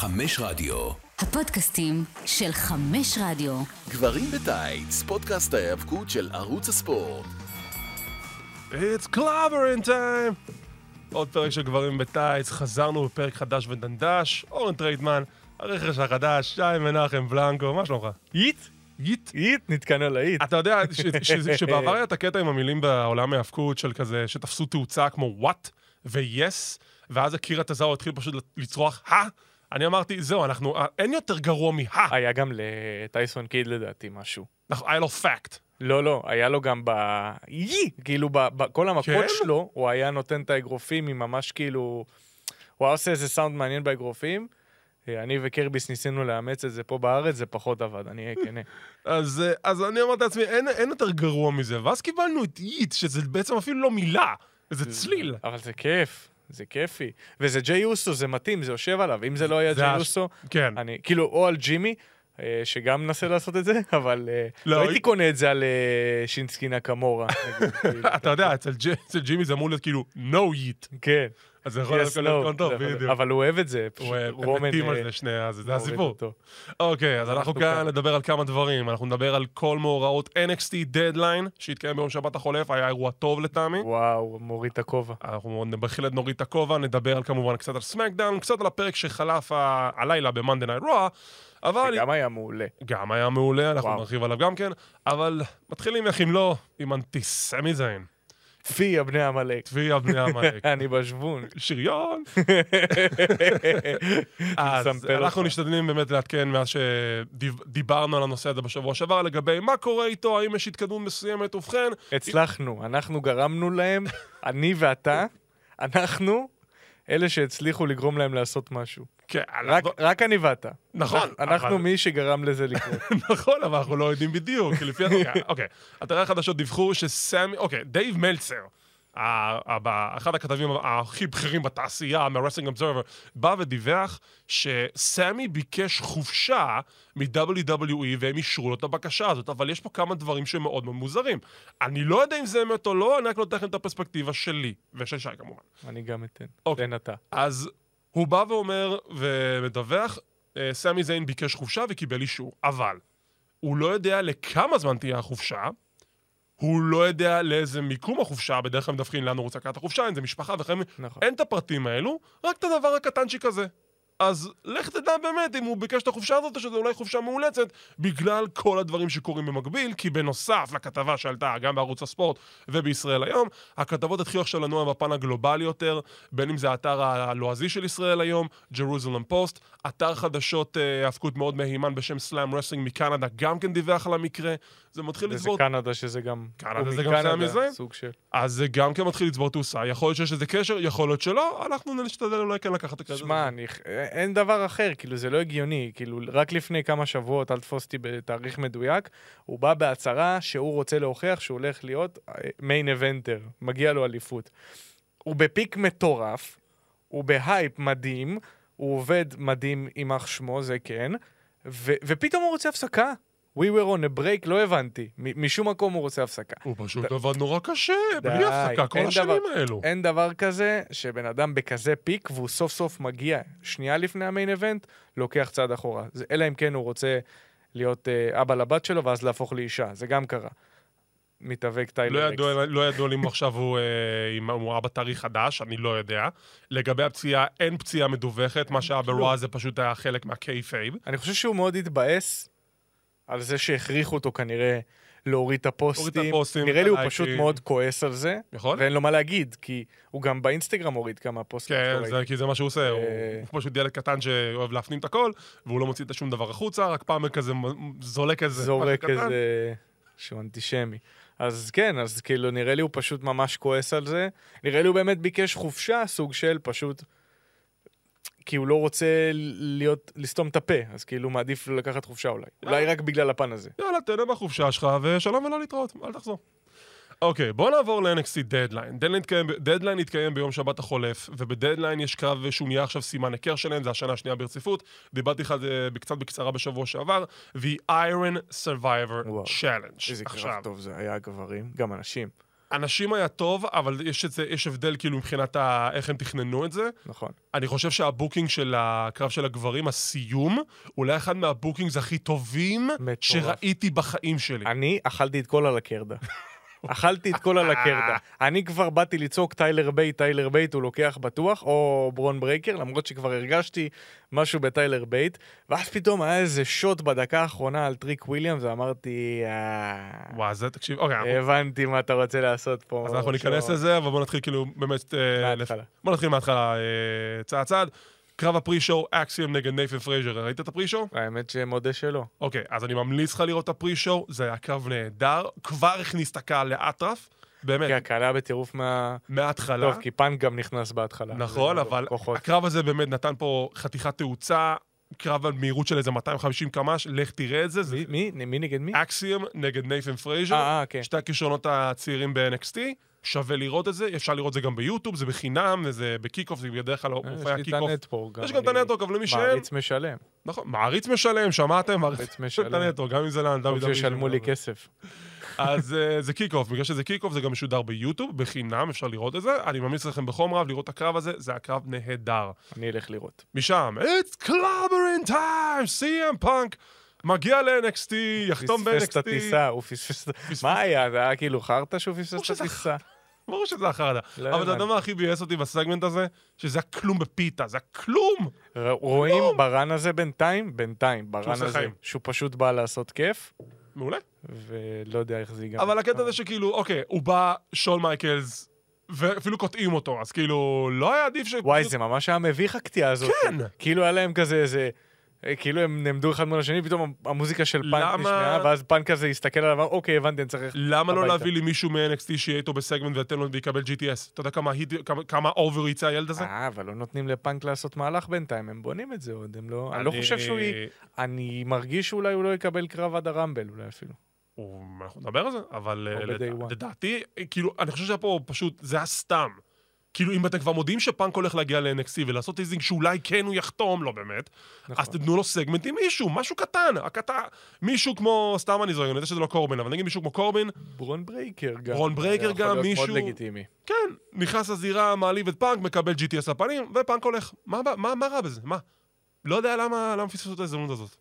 חמש רדיו. הפודקאסטים של חמש רדיו. גברים בטייץ, פודקאסט ההיאבקות של ערוץ הספורט. It's clobbering time! עוד פרק של גברים בטייץ, חזרנו בפרק חדש ודנדש, אורן טריידמן, הרכש החדש, שי מנחם בלנקו, מה שלומך? איט? גיט? איט? נתקענו לאיט. אתה יודע שבעבר היה את הקטע עם המילים בעולם ההאבקות של כזה, שתפסו תאוצה כמו what ו-yes, ואז אקירה טזאו התחיל פשוט לצרוח הא? אני אמרתי, זהו, אנחנו, אין יותר גרוע מהא. היה גם לטייסון קיד לדעתי משהו. נכון, היה לו פאקט. לא, לא, היה לו גם ב... יי! כאילו, בכל המכות כן? שלו, הוא היה נותן את האגרופים עם ממש כאילו... הוא היה עושה איזה סאונד מעניין באגרופים. אה, אני וקרביס ניסינו לאמץ את זה פה בארץ, זה פחות עבד, אני אהיה כנה. אז, אה, אז אני אמרתי לעצמי, אין, אין יותר גרוע מזה. ואז קיבלנו את yeet, שזה בעצם אפילו לא מילה, זה צליל. אבל זה כיף, זה כיפי. וזה ג'יי אוסו, זה מתאים, זה יושב עליו. אם זה לא היה ג'יי אוסו, כן. אני, כאילו, או על ג'ימי, אה, שגם מנסה לעשות את זה, אבל אה, לא, לא הייתי קונה את זה על אה, שינסקי נקמורה. כאילו. אתה יודע, אצל ג'ימי זה אמור להיות כאילו no eat. כן. אז זה יכול להיות no, טוב, בדיוק. אבל הוא אוהב את זה, פשוט הוא, רומן... הם מתים אה, על זה שני, זה הסיפור. אוקיי, אז אנחנו כאן. נדבר על כמה דברים. אנחנו נדבר על כל מאורעות NXT Deadline, שהתקיים ביום שבת החולף, היה אירוע טוב לטעמי. וואו, מוריד את הכובע. אנחנו בהחלט נוריד את הכובע, נדבר כמובן קצת על סמקדאון, קצת על הפרק שחלף הלילה ב-Monday Night Raw, אבל שגם היה מעולה. גם היה מעולה, אנחנו. נרחיב עליו גם כן, אבל מתחילים איך אם לא, עם אנטיסמיזיין. פי הבני עמלק. צבי הבני עמלק. אני בשוון. שריון. אז אנחנו. משתדלים באמת לעדכן מאז שדיברנו על הנושא הזה בשבוע שעבר, לגבי מה קורה איתו, האם יש התקדמות מסוימת, ובכן, הצלחנו, אנחנו גרמנו להם, אני ואתה, אנחנו אלה שהצליחו לגרום להם לעשות משהו. כן, רק- אנחנו- רק אני ואתה. נכון, אנחנו אבל- מי שגרם לזה לקרות. נכון, אבל אנחנו לא יודעים בדיוק, כי לפי... אוקיי, אוקיי. אתרי החדשות דיווחו שסמי... אוקיי, דייב מלצר, אחד הכתבים הכי בכירים בתעשייה, מה Wrestling Observer, בא ודיווח שסמי ביקש חופשה מ-WWE והם אישרו לו את הבקשה הזאת, אבל יש פה כמה דברים שמאוד מאוד מוזרים. אני לא יודע אם זה אמת או לא, אני רק נותן לכם את הפרספקטיבה שלי, ושל שי כמובן. אני גם אתן. אוקיי. תן אתה. אז הוא בא ואומר ומדווח, אה, סמי זיין ביקש חופשה וקיבל אישור, אבל הוא לא יודע לכמה זמן תהיה החופשה, הוא לא יודע לאיזה מיקום החופשה, בדרך כלל מדווחים לאן הוא רוצה לקחת את החופשה, אם זה משפחה וכן, נכון. אין את הפרטים האלו, רק את הדבר הקטנצ'יק הזה. אז לך תדע באמת אם הוא ביקש את החופשה הזאת, שזו אולי חופשה מאולצת, בגלל כל הדברים שקורים במקביל, כי בנוסף לכתבה שעלתה גם בערוץ הספורט ובישראל היום, הכתבות התחילו עכשיו לנוע בפן הגלובלי יותר, בין אם זה האתר הלועזי של ישראל היום, ג'רוזלם פוסט, אתר חדשות אה, מאוד מהימן בשם Slam Wrestling מקנדה, גם כן דיווח על המקרה, זה מתחיל וזה לצבור... קנדה שזה גם... קנדה זה גם סמי זיין? סוג של... אז זה גם כן מתחיל לצבור תאוצה, יכול להיות שיש לזה קשר, יכול להיות שלא, אנחנו נשתדל אולי כן לקחת את הזה. שמע, אני- אין דבר אחר, כאילו זה לא הגיוני, כאילו רק לפני כמה שבועות, אל תפוס אותי בתאריך מדויק, הוא בא בהצהרה שהוא רוצה להוכיח שהוא הולך להיות main eventer, מגיע לו אליפות. הוא ב peak מטורף, הוא בהייפ מדהים, הוא עובד מדהים, יימח שמו, זה כן, ו- ופתאום הוא רוצה הפסקה. We were on a break, לא הבנתי. משום מקום הוא רוצה הפסקה. הוא פשוט עבד נורא קשה, די, בלי הפסקה, כל השנים דבר- האלו. אין דבר כזה שבן אדם בכזה peak והוא סוף סוף מגיע שנייה לפני ה main event, לוקח צעד אחורה. זה, אלא אם כן הוא רוצה להיות אה, אבא לבת שלו ואז להפוך לאישה, זה גם קרה. מתאבק לא טיילר ידוע, לא ידוע לי אם עכשיו הוא, אה, אם הוא ראה בתאריך חדש, אני לא יודע. לגבי הפציעה, אין פציעה מדווחת, מה שהיה כלום. ב Raw זה פשוט היה חלק מה kayfabe. אני חושב שהוא מאוד התבאס על זה שהכריחו אותו כנראה להוריד את הפוסטים. להוריד את הפוסטים, נראה לי הוא. פשוט מאוד כועס על זה, יכול? ואין לו מה להגיד, כי הוא גם באינסטגרם הוריד כמה פוסטים. כן, זה, כי זה מה שהוא עושה, הוא, אה. הוא פשוט ילד קטן שאוהב להפנים את הכל, והוא לא מוציא את שום דבר החוצה, רק פעם כזה זולק איזה זורק משהו קטן. איזה... שהוא אנטישמי. אז כן, אז כאילו נראה לי הוא פשוט ממש כועס על זה. נראה לי הוא באמת ביקש חופשה, סוג של פשוט... כי הוא לא רוצה להיות, לסתום את הפה, אז כאילו מעדיף לקחת חופשה אולי. אולי רק בגלל הפן הזה. יאללה, תהנה מהחופשה שלך, ושלום ולא להתראות, אל תחזור. אוקיי, בוא נעבור ל-NXT דדליין. דדליין התקיים ביום שבת החולף, ובדדליין יש קרב שהוא נהיה עכשיו סימן היכר שלהם, זה השנה השנייה ברציפות. דיברתי לך זה קצת בקצרה בשבוע שעבר, The Iron Survivor וואו. Challenge. איזה עכשיו, קרב טוב זה היה, גברים, גם אנשים. אנשים היה טוב, אבל יש, את זה, יש הבדל כאילו מבחינת ה, איך הם תכננו את זה. נכון. אני חושב שה booking של הקרב של הגברים, הסיום, אולי אחד מה bookings הכי טובים מטורף. שראיתי בחיים שלי. אני אכלתי את כל על הקרדה. אכלתי את כל על הקרדה. אני כבר באתי לצעוק טיילר בייט, טיילר בייט, הוא לוקח בטוח, או ברון ברייקר, למרות שכבר הרגשתי משהו בטיילר בייט, ואז פתאום היה איזה שוט בדקה האחרונה על טריק וויליאמס, ואמרתי, אה... וואו, זה, תקשיב, אוקיי, הבנתי מה אתה רוצה לעשות פה. אז אנחנו ניכנס. לזה, אבל בואו נתחיל כאילו באמת... אה, מההתחלה. בואו נתחיל מההתחלה, אה, צעד צעד. קרב ה pre-show, אקסיום נגד נייתן פרייזר. ראית את ה pre-show? האמת שמודה שלא. אוקיי, אז אני ממליץ לך לראות את ה pre-show, זה היה קרב נהדר, כבר הכניס את הקהל לאטרף, באמת, כי הקהל היה בטירוף מה... מההתחלה. טוב, כי פאנק גם נכנס בהתחלה. נכון, אבל כוחות. הקרב הזה באמת נתן פה חתיכת תאוצה, קרב על מהירות של איזה 250 קמ"ש, לך תראה את זה, זה מי- מי? מי נגד מי? אקסיום נגד נייתן פרייזר, אה, אה, כן. שתי הכישרונות הצעירים ב-NXT, שווה לראות את זה, אפשר לראות את זה גם ביוטיוב, זה בחינם, וזה ב kick-off, זה בדרך כלל מופעי יש לי את. ה Network. יש גם את ה Network, אבל למי שאין, מעריץ משלם. נכון, מעריץ משלם, שמעתם? מעריץ משלם. גם אם זה לאן, טוב שישלמו לי כסף. אז אה, זה kick-off, בגלל שזה kick-off זה גם משודר ביוטיוב, בחינם, אפשר לראות את זה. אני ממליץ לכם בחום רב לראות את הקרב הזה, זה הקרב נהדר. אני אלך לראות. משם, It's clobbering time, CM פאנק מגיע ל-NXT, יחתום פספס את ב-NXT. הטיסה, הוא פספס... את- מה היה? זה היה כאילו חרטא שהוא פספס את הטיסה? ברור שזה חרטא. לא אבל אתה יודע. מה הכי ביאס אותי בסגמנט הזה? שזה היה כלום בפיתה, זה היה כלום! ר- רואים ברן הזה בינתיים, בינתיים, ברן הזה. שהוא פשוט בא לעשות כיף, מעולה. ולא יודע איך זה ייגמר. אבל הקטע זה שכאילו, אוקיי, הוא בא, שון מייקלס, ואפילו קוטעים אותו, אז כאילו, לא היה עדיף ש... וואי, זה ממש היה מביך הקטיעה הזאת. כן. כאילו היה להם כזה איזה... כאילו הם נעמדו אחד מול השני, פתאום המוזיקה של פאנק למה- נשמעה, ואז פאנק כזה הסתכל עליו, אוקיי, הבנתי, אני צריך... למה לא הביתה." להביא לי מישהו מ-NXT שיהיה איתו בסגמנט ויתן לו ויקבל GTS? אתה יודע כמה over יצא הילד הזה? אה, אבל לא נותנים לפאנק לעשות מהלך בינתיים, הם בונים את זה עוד, הם לא... אני לא חושב שהוא... אני מרגיש שאולי הוא לא יקבל קרב עד ה Rumble, אולי אפילו. הוא- אנחנו נדבר על זה, אבל אה. לדעתי, כאילו, אני חושב שהיה פה פשוט, זה היה סתם. כאילו, אם אתם כבר מודיעים שפאנק הולך להגיע ל-NXT ולעשות teasing שאולי כן הוא יחתום, לא באמת, נכון. אז תתנו לו סגמנט עם מישהו, משהו קטן, הקטן, מישהו כמו, סתם אני זוכר, אני יודע שזה לא קורבין, אבל נגיד מישהו כמו קורבין, ברון ברייקר גם. ברון ברייקר זה יכול גם, להיות מישהו- מאוד לגיטימי. כן, נכנס לזירה, מעליב את פאנק, מקבל GTS לפנים, ופאנק הולך. מה, מה, מה, מה רע בזה? מה? לא יודע למה, למה פספסו את ההזדמנות הזאת.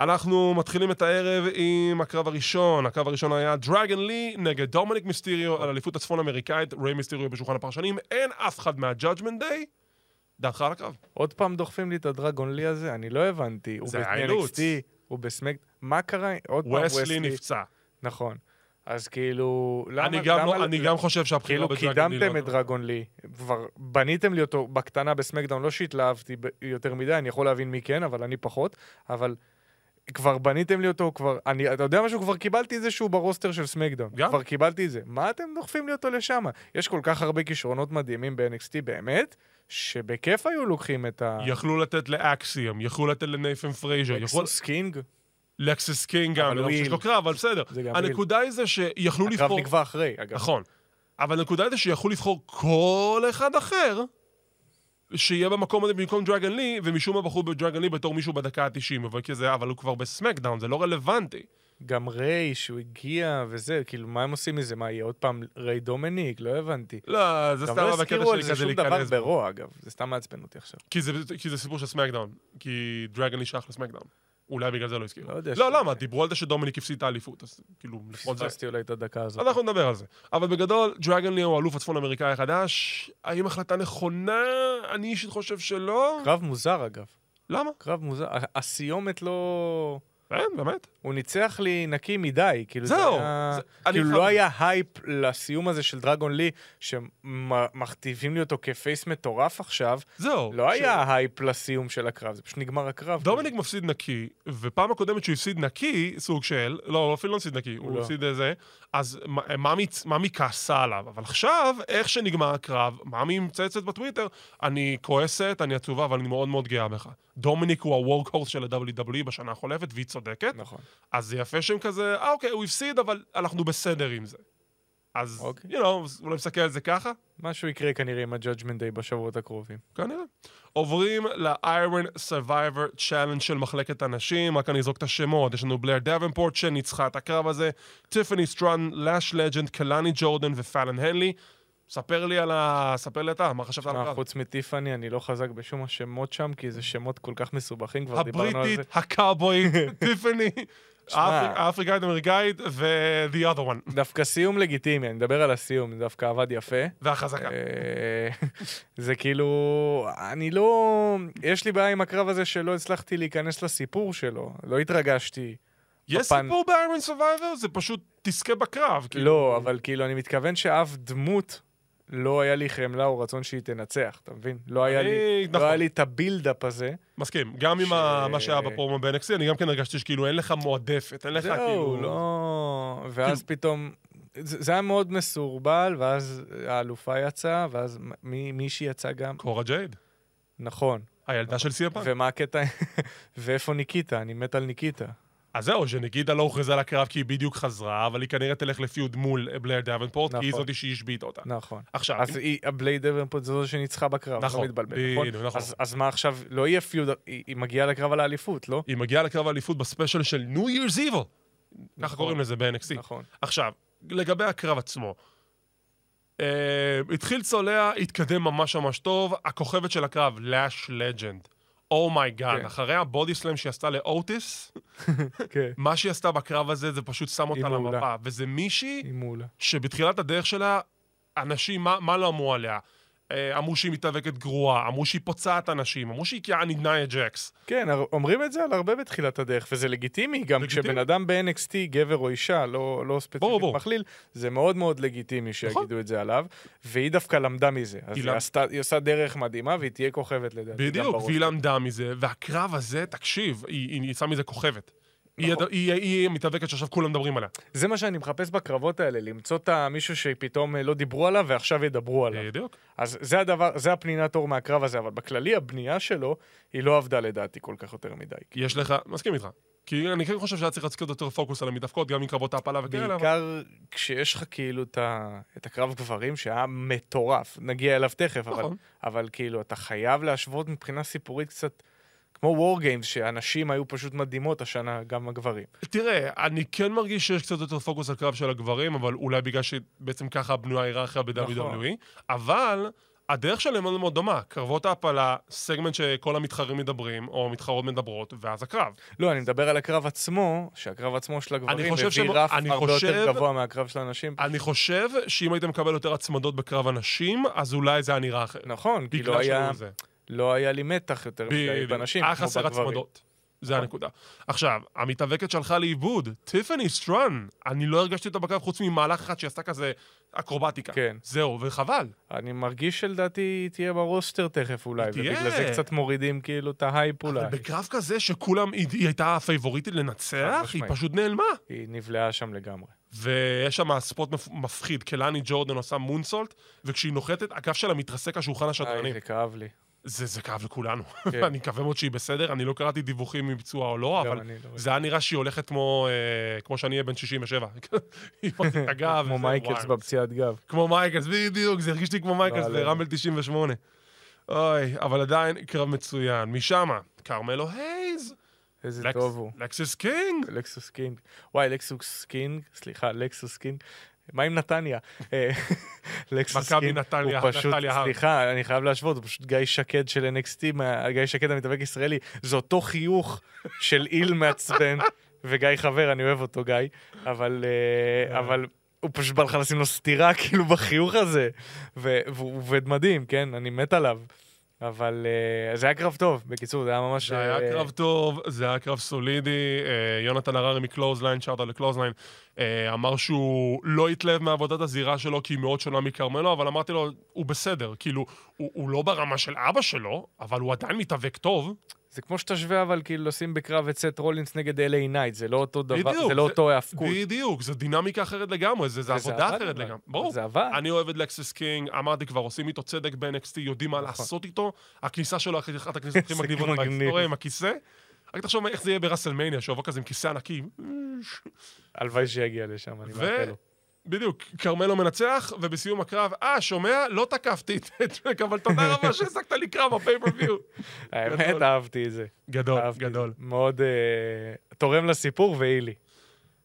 אנחנו מתחילים את הערב עם הקרב הראשון. הקרב הראשון היה דרגן לי נגד דומיניק מיסטיריו על אליפות הצפון אמריקאית, ריי מיסטיריו בשולחן הפרשנים. אין אף אחד מה-Judgment Day. דעתך על הקרב. עוד פעם דוחפים לי את הדרגון לי הזה? אני לא הבנתי. זה האילוץ. הוא בסמק... מה קרה? עוד פעם וסלי נפצע. נכון. אז כאילו... למה- אני גם לא- למה- אני גם חושב שהבחירה כאילו בדרגן לי... קידמתם לא- את דרגון לי, כבר בניתם לי אותו בקטנה ב SmackDown, לא שהתלהבתי יותר מדי, אני יכול להבין מי כן, אבל אני פחות, אבל כבר בניתם לי אותו, כבר, אני, אתה יודע משהו? כבר קיבלתי את זה שהוא ב roster של SmackDown. גם. כבר קיבלתי את זה. מה אתם דוחפים לי אותו לשם? יש כל כך הרבה כישרונות מדהימים ב-NXT, באמת, שבכיף היו לוקחים את ה... יכלו לתת לאקסיום, יכלו לתת לנייתן פרייזר. לקסיס קינג, לקסס קינג גם, אבל לא שיש איל. לו קרב, אבל בסדר. הנקודה היא זה שיכלו הקרב לבחור... נקבע אחרי, אגב. נכון. אבל הנקודה היא זה שיכלו לבחור כל אחד אחר שיהיה במקום הזה במקום דרגן לי, ומשום מה בחרו בדרגן לי בתור מישהו בדקה ה-90, אבל כזה, אבל הוא כבר ב SmackDown, זה לא רלוונטי. גם ריי, שהוא הגיע וזה, כאילו, מה הם עושים מזה? מה, יהיה עוד פעם ריי דומניק? לא הבנתי. לא, זה גם סתם לא בקטע הזכירו על שלי זה כזה שום דבר להיכנס. ברוע, אגב. זה סתם מעצבן אותי עכשיו. כי זה- כי זה סיפור של SmackDown. כי דרגן לי שייך ל SmackDown. אולי בגלל זה לא הזכירו. לא לא, למה? דיברו על זה שדומיניק הפסיד את האליפות, אז כאילו, לפחות זה. פספסתי אולי את הדקה הזאת. אנחנו נדבר על זה. אבל בגדול, דרגן לי הוא אלוף הצפון אמריקאי החדש. האם החלטה נכונה? אני אישית חושב שלא. קרב מוזר, אגב. למה? קרב מוזר. הסיומת לא... כן, באמת. הוא ניצח לי נקי מדי, כאילו זה זהו, היה... זה- כאילו לא היה הייפ לסיום הזה של דרגון לי, שמכתיבים לי אותו כ face מטורף עכשיו, זהו. לא ש- היה הייפ לסיום של הקרב, זה פשוט נגמר הקרב. דומיניק מפסיד נקי, ופעם הקודמת שהוא הפסיד נקי, סוג של, לא, הוא אפילו לא הפסיד נקי, הוא לא. הפסיד איזה, אז מה- מאמי מאמי כעסה עליו. אבל עכשיו, איך שנגמר הקרב, מאמי מצייצת בטוויטר, אני כועסת, אני עצובה, אבל אני מאוד מאוד גאה בך. דומיניק הוא ה-workhorse של ה-WWE בשנה החולפת, והיא צודקת. נכון. אז זה יפה שהם כזה, אה אוקיי, הוא הפסיד, אבל אנחנו בסדר עם זה. אז, אוקיי. you know, אולי נסתכל על זה ככה? משהו יקרה כנראה עם ה-Judgment Day בשבועות הקרובים. כנראה. עוברים ל-Iron Survivor Challenge של מחלקת הנשים, רק אני אזרוק את השמות, יש לנו בלר דאבנפורט שניצחה את הקרב הזה, טיפני סטרון, לאש לג'נד, קלני ג'ורדן ופאלן הנלי. ספר לי על ה... ספר לי אתה, מה חשבת על הקרב? חוץ מטיפאני, אני לא חזק בשום השמות שם, כי זה שמות כל כך מסובכים, כבר דיברנו על זה. הבריטית, הקאובויית, טיפני, שמע. האפריק- האפריקאית אמריקאית ו-the other one, דווקא סיום לגיטימי, אני מדבר על הסיום, זה דווקא עבד יפה. והחזקה. אה, זה כאילו, אני לא... יש לי בעיה עם הקרב הזה שלא הצלחתי להיכנס לסיפור שלו, לא התרגשתי. יש בפן- סיפור ב-Iron Survivor? זה פשוט תזכה בקרב. כאילו. לא, אבל כאילו, אני מתכוון שאף דמות לא היה לי חמלה או רצון שהיא תנצח, אתה מבין? לא היה לי, לא נכון. היה לי את הבילדאפ הזה. מסכים, גם עם ש- ה- מה שהיה בפרומו ב-NXT, אני גם כן הרגשתי שכאילו אין לך מועדפת, אין לך זהו, כאילו... לא... ואז פתאום... זה זה היה מאוד מסורבל, ואז האלופה יצאה, ואז מי- מישהי יצא גם. קורה ג'ייד, נכון. הילדה של סי.אם פאנק. ומה הקטע? ואיפה ניקיטה? אני מת על ניקיטה. אז זהו, שניקיטה לא הוכרזה לקרב כי היא בדיוק חזרה, אבל היא כנראה תלך ל feud מול בלר דאבנפורט, כי היא נכון. זאתי שהשביתה אותה. נכון. עכשיו, אז היא, הבלייר דאבנפורט זו שניצחה בקרב, נכון, לא מתבלבל, נכון? נכון. אז, אז מה עכשיו, לא יהיה feud, היא, היא מגיעה לקרב על האליפות, לא? היא מגיעה לקרב האליפות ב special של New Year's Evil. ככה נכון. קוראים לזה ב-NXT. נכון. עכשיו, לגבי הקרב עצמו. Uh, התחיל צולע, התקדם ממש ממש טוב, הכוכבת של הקרב, לאש לג'נד. Oh my god, כן. אחרי ה body slam שהיא עשתה לאוטיס, כן. מה שהיא עשתה בקרב הזה זה פשוט שם אותה. המפה. וזה מישהי. שבתחילת הדרך שלה, אנשים, מה, מה לא אמרו עליה? אה, אמרו שהיא מתאבקת גרועה, אמרו שהיא פוצעת אנשים, אמרו שהיא כעני נאיה ג'קס. כן, אומרים את זה על הרבה בתחילת הדרך, וזה לגיטימי, גם לגיטימי. כשבן אדם ב-NXT, גבר או אישה, לא, לא ספציפית ברור. מכליל, זה מאוד מאוד לגיטימי שיגידו את זה עליו, והיא דווקא למדה מזה. אז היא היא, למ- עשתה, היא עושה דרך מדהימה, והיא תהיה כוכבת לדעתי. בדיוק. והיא למדה מזה, והקרב הזה, תקשיב, היא, היא, היא יצאה מזה כוכבת. נכון. היא, היא, היא מתאבקת שעכשיו כולם מדברים עליה. זה מה שאני מחפש בקרבות האלה, למצוא את מישהו שפתאום אה, לא דיברו עליו ועכשיו ידברו עליו. בדיוק. אז זה הדבר, זה הפנינת אור מהקרב הזה, אבל בכללי הבנייה שלו, היא לא עבדה לדעתי כל כך יותר מדי. יש לך, מסכים איתך. כי אני כן חושב שהיה צריך לעשות יותר פוקוס על המתאבקות, גם עם קרבות ההפלה וכאלה, אבל... בעיקר כשיש לך כאילו את, ה... את הקרב גברים שהיה מטורף, נגיע אליו תכף, אבל, נכון. אבל כאילו אתה חייב להשוות מבחינה סיפורית קצת כמו וור גיימס, שהנשים היו פשוט מדהימות השנה, גם הגברים. תראה, אני כן מרגיש שיש קצת יותר פוקוס על קרב של הגברים, אבל אולי בגלל שבעצם ככה בנויה ההיררכיה נכון. ב-WWE, אבל הדרך שלהם מאוד מאוד דומה. קרבות ההפלה, סגמנט שכל המתחרים מדברים, או המתחרות מדברות, ואז הקרב. לא, אני מדבר על הקרב עצמו, שהקרב עצמו של הגברים הביא שהם- רף הרבה חושב- יותר גבוה מהקרב של הנשים. אני חושב שאם היית מקבל יותר הצמדות בקרב הנשים, אז אולי זה היה נראה אחרת. נכון, כי לא היה, זה. לא היה לי מתח יותר מדי בדיוק. בנשים, היה חסר. הצמדות. זה הנקודה. עכשיו, המתאבקת שהלכה לאיבוד, טיפני סטראטון, אני לא הרגשתי אותה בקרב חוץ ממהלך אחד שעשתה כזה אקרובטיקה. כן. זהו, וחבל. אני מרגיש שלדעתי היא תהיה ב roster תכף אולי, תהיה. ובגלל זה קצת מורידים כאילו את ההייפ אולי. אבל בקרב כזה שכולם, היא, היא הייתה הפייבוריטית לנצח, היא. פשוט נעלמה. היא נבלעה שם לגמרי. ויש שם spot מפ- מפחיד, קלני ג'ורדן עושה moonsault, וכשהיא נוחתת, הגב שלה מתרסק על שולחן השדרנים. זה כאב לי. זה, זה כאב לכולנו. כן. אני מקווה מאוד שהיא בסדר, אני לא קראתי דיווחים אם פצועה או לא, גם אבל לא זה היה נראה שהיא הולכת כמו, אה, כמו שאני אהיה בן 67. היא את הגב. כמו מייקלס. בפציעת גב. כמו מייקלס, בדיוק, זה הרגיש לי כמו מייקלס לא, לא. ב Rumble 98. אוי, אבל עדיין קרב מצוין. משמה, כרמלו הייז, איזה לקס- טוב הוא. לקסיס קינג. לקסוס קינג. וואי, לקסוס קינג, סליחה, לקסוס קינג. מה עם נתניה? אה, לקסוס מכבי קינג נתניה, הוא פשוט. סליחה, אני חייב להשוות, הוא פשוט גיא שקד של NXT, גיא שקד המתאבק ישראלי. זה אותו חיוך של heel מעצבן, וגיא חבר, אני אוהב אותו, גיא, אבל, אה, אבל הוא פשוט בא לך לשים לו סטירה, כאילו, בחיוך הזה. והוא עובד מדהים, כן? אני מת עליו. אבל אה, זה היה קרב טוב, בקיצור, זה היה ממש... זה היה אה, קרב טוב, זה היה קרב סולידי. אה, יונתן הררי מ Clothesline, shout out ל Clothesline, אה, אמר שהוא לא התלהב מעבודת הזירה שלו כי היא מאוד שונה מכרמלו, אבל אמרתי לו, הוא בסדר. כאילו, הוא, הוא לא ברמה של אבא שלו, אבל הוא עדיין מתאבק טוב. זה כמו שתשווה אבל כאילו לשים בקרב את סט רולינס נגד LA נייט, זה לא אותו דבר, בדיוק, זה לא זה- אותו ההאבקות. בדיוק, זו דינמיקה אחרת לגמרי, זה, זה עבודה אחרת. לגמרי. ברור. זה עבד. אני אוהב את לקסס קינג, אמרתי כבר, עושים איתו צדק ב-NXT, יודעים מה נכון. לעשות איתו. הכניסה שלו, אחת הכניסות הכי מגניבות מגניב. בהיסטוריה עם הכיסא. רק תחשוב איך זה יהיה ב WrestleMania, שיבוא כזה עם כיסא ענקי. הלוואי שיגיע לשם, אני מאחל לו. בדיוק, כרמלו מנצח, ובסיום הקרב, אה, שומע? לא תקפתי את טריק, אבל תודה רבה שהעסקת לי קרב ב pay-per-view. האמת. אהבתי את זה. גדול, גדול. מאוד אה, תורם לסיפור והעילי.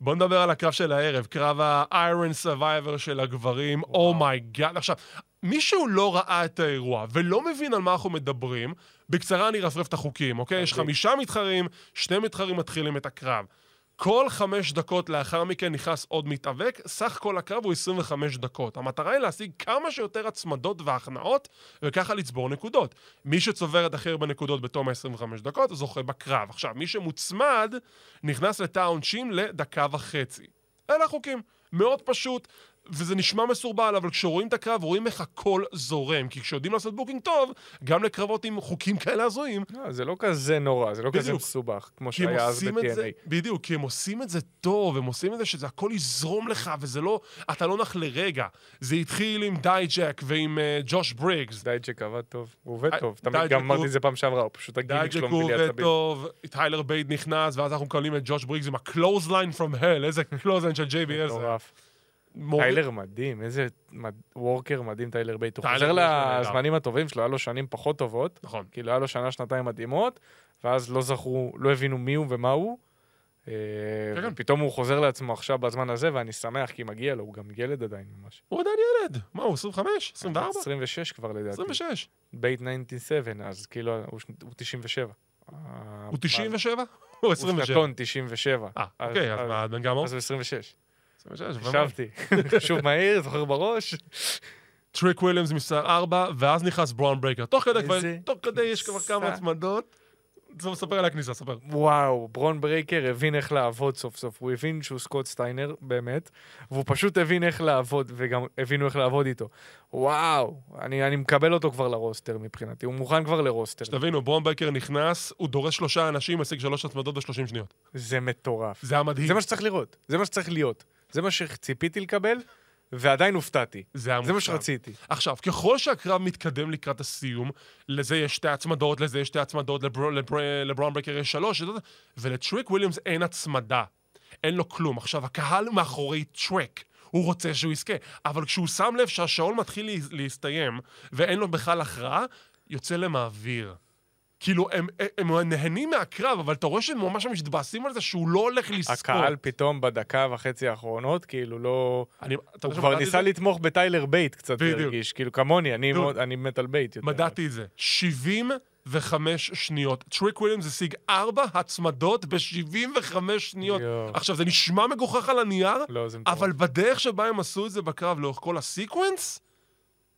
בוא נדבר על הקרב של הערב, קרב ה-Iron Survivor של הגברים, oh my god. עכשיו, מישהו לא ראה את האירוע ולא מבין על מה אנחנו מדברים, בקצרה אני ארפרף את החוקים, אוקיי? יש אוקיי. חמישה מתחרים, שני מתחרים מתחילים את הקרב. כל חמש דקות לאחר מכן נכנס עוד מתאבק, סך כל הקרב הוא 25 דקות. המטרה היא להשיג כמה שיותר הצמדות והכנעות, וככה לצבור נקודות. מי שצובר את הכי הרבה נקודות בתום ה-25 דקות, זוכה בקרב. עכשיו, מי שמוצמד, נכנס לתא העונשין לדקה וחצי. אלה החוקים. מאוד פשוט, וזה נשמע מסורבל, אבל כשרואים את הקרב, רואים איך הכל זורם. כי כשיודעים לעשות booking טוב, גם לקרבות עם חוקים כאלה הזויים, לא, זה לא כזה נורא, זה לא כזה בדיוק. מסובך, כמו שהיה אז ב-TNA. בדיוק, כי הם עושים את זה טוב, הם עושים את זה שזה הכל יזרום לך, וזה לא, אתה לא נח לרגע. זה התחיל עם דייג'ק ועם אה, ג'וש בריגס. דייג'ק עבד טוב, הוא עובד אה, טוב, תמיד דייג'ק גם אמרתי את זה פעם שעברה, הוא פשוט הגימיק דייג'ק שלו מביא לי עובד עצבים. טוב, טיילר בייד נכנס, ואז אנחנו מקבלים את ג'וש בריגס עם ה- clothesline from hell, איזה clothesline של JBL. מטורף. מוריד- טיילר מדהים, איזה מד- worker מדהים טיילר בייט. הוא חוזר. לזמנים הטובים שלו, היה לו שנים פחות טובות. נכון. כאילו היה לו שנה, שנתיים מדהימות, ואז לא זכרו, לא הבינו מי הוא ומה הוא. אה, כן, כן. ופתאום הוא חוזר לעצמו עכשיו בזמן הזה, ואני שמח כי מגיע לו, הוא גם ילד עדיין ממש. הוא עדיין ילד. מה, הוא 25? 24? 26 כבר לדעתי. 26. בייט 97, אז כאילו, הוא ש- הוא 97. הוא 97? הוא הוא 27. שנתון 97. אה, אוקיי, אז אז- מה, בן גמור? אז הוא 26. 26, ומה? חשבתי. חישוב מהיר, זוכר בראש. טריק וויליאמס מספר 4, ואז נכנס ברון ברייקר. תוך כדי כבר, תוך כדי יש כבר כמה. הצמדות. טוב, ספר על הכניסה, ספר. וואו, ברון ברייקר הבין איך לעבוד סוף סוף. הוא הבין שהוא סקוט סטיינר, באמת, והוא פשוט הבין איך לעבוד, וגם הבינו איך לעבוד איתו. וואו, אני, אני מקבל אותו כבר ל roster מבחינתי, הוא מוכן כבר ל roster. שתבינו, ברון ברייקר נכנס, הוא דורס שלושה אנשים, משיג שלוש הצמדות ב-30 שניות. זה מטורף. זה היה מדהים. זה מה שצריך לראות, זה מה שצריך להיות. זה מה שציפיתי לקבל, ועדיין הופתעתי. זה זה מה. שרציתי. עכשיו, ככל שהקרב מתקדם לקראת הסיום, לזה יש שתי הצמדות, לזה יש שתי הצמדות, לבר- לבר- לברון ברייקר יש שלוש, ולטריק וויליאמס אין הצמדה. אין לו כלום. עכשיו, הקהל מאחורי טריק. הוא רוצה שהוא יזכה, אבל כשהוא שם לב שהשעון מתחיל לה- להסתיים ואין לו בכלל הכרעה, יוצא להם האוויר. כאילו, הם, הם, הם נהנים מהקרב, אבל אתה רואה שהם ממש מתבאסים על זה שהוא לא הולך לזכות. הקהל פתאום בדקה וחצי האחרונות, כאילו לא... אני, הוא כבר ניסה זה? לתמוך בטיילר בייט קצת, בדיוק. הרגיש. כאילו כמוני, אני. מאוד- אני מת על בייט יותר. מדדתי את זה. 75 שניות. טריק וויליאמס השיג 4 הצמדות ב-75 שניות. יואו. עכשיו, זה נשמע מגוחך על הנייר, לא. אבל בדרך שבה הם עשו את זה בקרב לאורך כל ה sequence,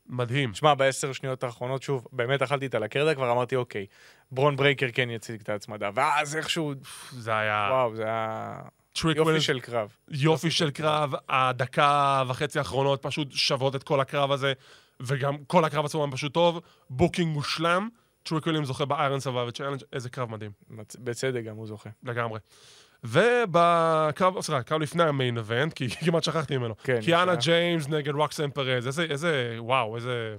מדהים. שמע, בעשר שניות האחרונות, שוב, באמת אכלתי את הלקרדה, כבר אמרתי, אוקיי, ברון ברייקר כן ישיג את ההצמדה. ואז איכשהו, זה היה וואו, זה היה יופי וויליאמס, של קרב. יופי של קרב. הדקה וחצי האחרונות פשוט שוות את כל הקרב הזה, וגם כל הקרב עצמו פשוט טוב. booking מושלם. טריק וויליאמס זוכה ב Iron Survivor Challenge, איזה קרב מדהים. מצ- בצדק גם הוא זוכה. לגמרי. ובקרב, סליחה, קרב לפני ה main event, כי כמעט שכחתי ממנו. כן, קיאנה. ג'יימס נגד רוקסן פרז, איזה, איזה, וואו, איזה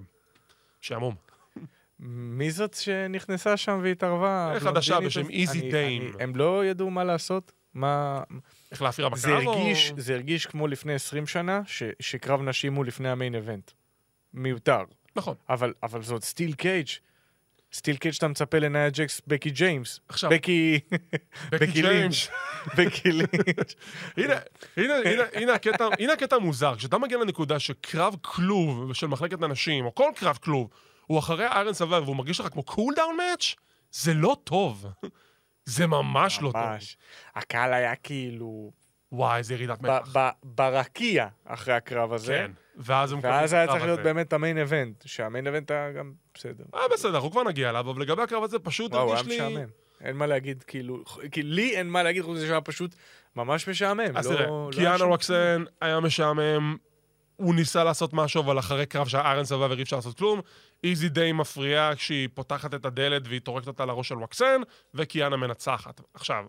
שעמום. מי זאת שנכנסה שם והתערבה? חדשה הבלונדינית בשם? איזי דיים. הם לא ידעו מה לעשות? מה... איך להפריע בקרב? זה הרגיש, או... זה הרגיש כמו לפני 20 שנה, ש- שקרב נשים הוא לפני ה main event. מיותר. נכון. אבל, אבל זאת steel cage. steel cage שאתה מצפה לנאיה ג'קס, בקי ג'יימס. עכשיו- בקי... בקי ג'יימס. בקי לינץ'. הנה הקטע המוזר, כשאתה מגיע לנקודה שקרב כלוב של מחלקת הנשים, או כל קרב כלוב, הוא אחרי Iron Survivor והוא מרגיש לך כמו cool down match, זה לא טוב. זה ממש לא טוב. ממש. הקהל היה כאילו... וואי, איזה ירידת מתח. ברקיע אחרי הקרב הזה. כן. ואז הם ואז היה צריך להיות. באמת ה main event, שה main event היה גם בסדר. אה, בסדר, אנחנו כבר נגיע אליו, אבל לגבי הקרב הזה פשוט וואו, היה הרגיש לי... משעמם. אין מה להגיד, כאילו, כי לי אין מה להגיד, חוץ מזה שהיה פשוט ממש משעמם. אז לא- תראה, לא היה קיאנה שום- רוקסן היה משעמם, הוא ניסה לעשות משהו, אבל אחרי קרב שה Iron Survivor אי אפשר לעשות כלום. איזי דיים מפריעה כשהיא פותחת את הדלת והיא טורקת אותה לראש של רוקסן, וקיאנה מנצחת. עכשיו,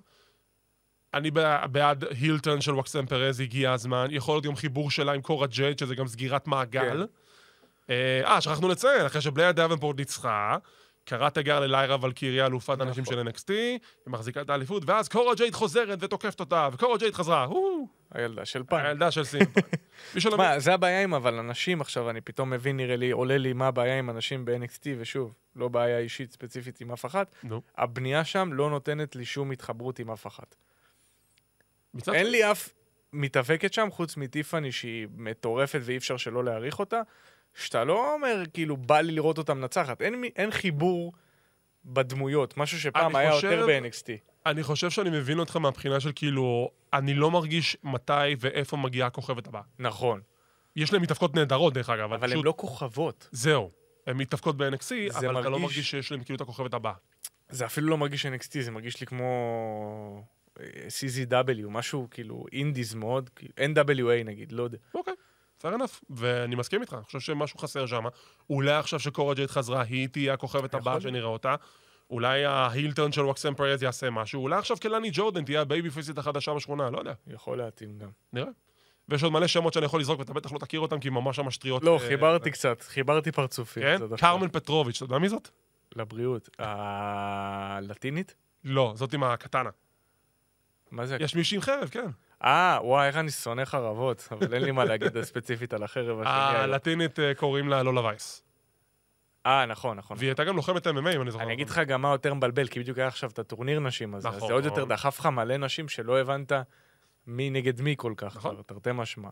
אני בע- בעד heel turn של רוקסן פרז, הגיע הזמן. יכול להיות גם חיבור שלה עם קורה ג'ייד, שזה גם סגירת מעגל. אה, אה, שכחנו לציין, אחרי שבליה דאבנפורט ניצחה, קראה תיגר לליירה ולקיריה, אלופת נכון. הנשים של NXT, היא מחזיקה את האליפות, ואז קורה ג'ייד חוזרת ותוקפת אותה, וקורה ג'ייד חזרה, הו, הילדה של פעם. הילדה של שלא מה, זה הבעיה עם אבל אנשים עכשיו, אני פתאום מבין, נראה לי, עולה לי מה הבעיה עם אנשים ב-NXT, ושוב, לא בעיה אישית ספציפית עם אף אחת. הבנייה שם לא נותנת לי שום התחברות עם אף אחת. אין לי אף מתאבקת שם, חוץ מטיפאני שהיא מטורפת ואי אפשר שלא להעריך אותה, שאתה לא אומר, כאילו, בא לי לראות אותה מנצחת. אין, אין חיבור בדמויות, משהו שפעם היה חושב- יותר ב-NXT. אני חושב שאני מבין אותך מהבחינה של כאילו, אני לא מרגיש מתי ואיפה מגיעה הכוכבת הבאה. נכון, יש להם מתאבקות נהדרות, דרך אגב, אבל הן לא כוכבות. זהו. הן מתאבקות ב- NXT, זה אבל אתה לא מרגיש- מרגיש שיש להם כאילו את הכוכבת הבאה. זה אפילו לא מרגיש NXT, זה מרגיש לי כמו אה, CZW, משהו כאילו indies מאוד, כאילו, NWA נגיד, לא יודע. אוקיי, fair enough. ואני מסכים איתך, אני חושב שמשהו חסר שם. אולי עכשיו שקורה ג'ייד חזרה, היא תהיה הכוכבת הבאה. שנראה אותה. אולי ה heel turn של רוקסן פרז יעשה משהו. אולי עכשיו קלני ג'ורדן תהיה הבייבי פייסית החדשה בשכונה, לא יודע. יכול להתאים גם. נראה. ויש עוד מלא שמות שאני יכול לזרוק, ואתה בטח לא תכיר אותם, כי ממש ממש טריות. לא, אה, חיברתי קצת, חיברתי פרצופים. כן? קרמן פטרוביץ', אתה יודע מי זאת? לבריאות. הלטינית? לא, זאת עם הקטנה. מה זה? יש מישהי עם חרב, כן. אה, וואי, איך אני שונא חרבות, אבל אין לי מה להגיד ספציפית על החרב השני. הלטינית אה, קוראים לה לולה וייס. אה, נכון, נכון. והיא הייתה גם לוחמת MMA, אם אני זוכר. אני אגיד לך גם מה יותר מבלבל, כי בדיוק היה עכשיו את הטורניר נשים הזה, אז נכון. זה עוד יותר דחף לך מלא נשים שלא הבנת מי נגד מי כל כך, נכון. תרתי משמע.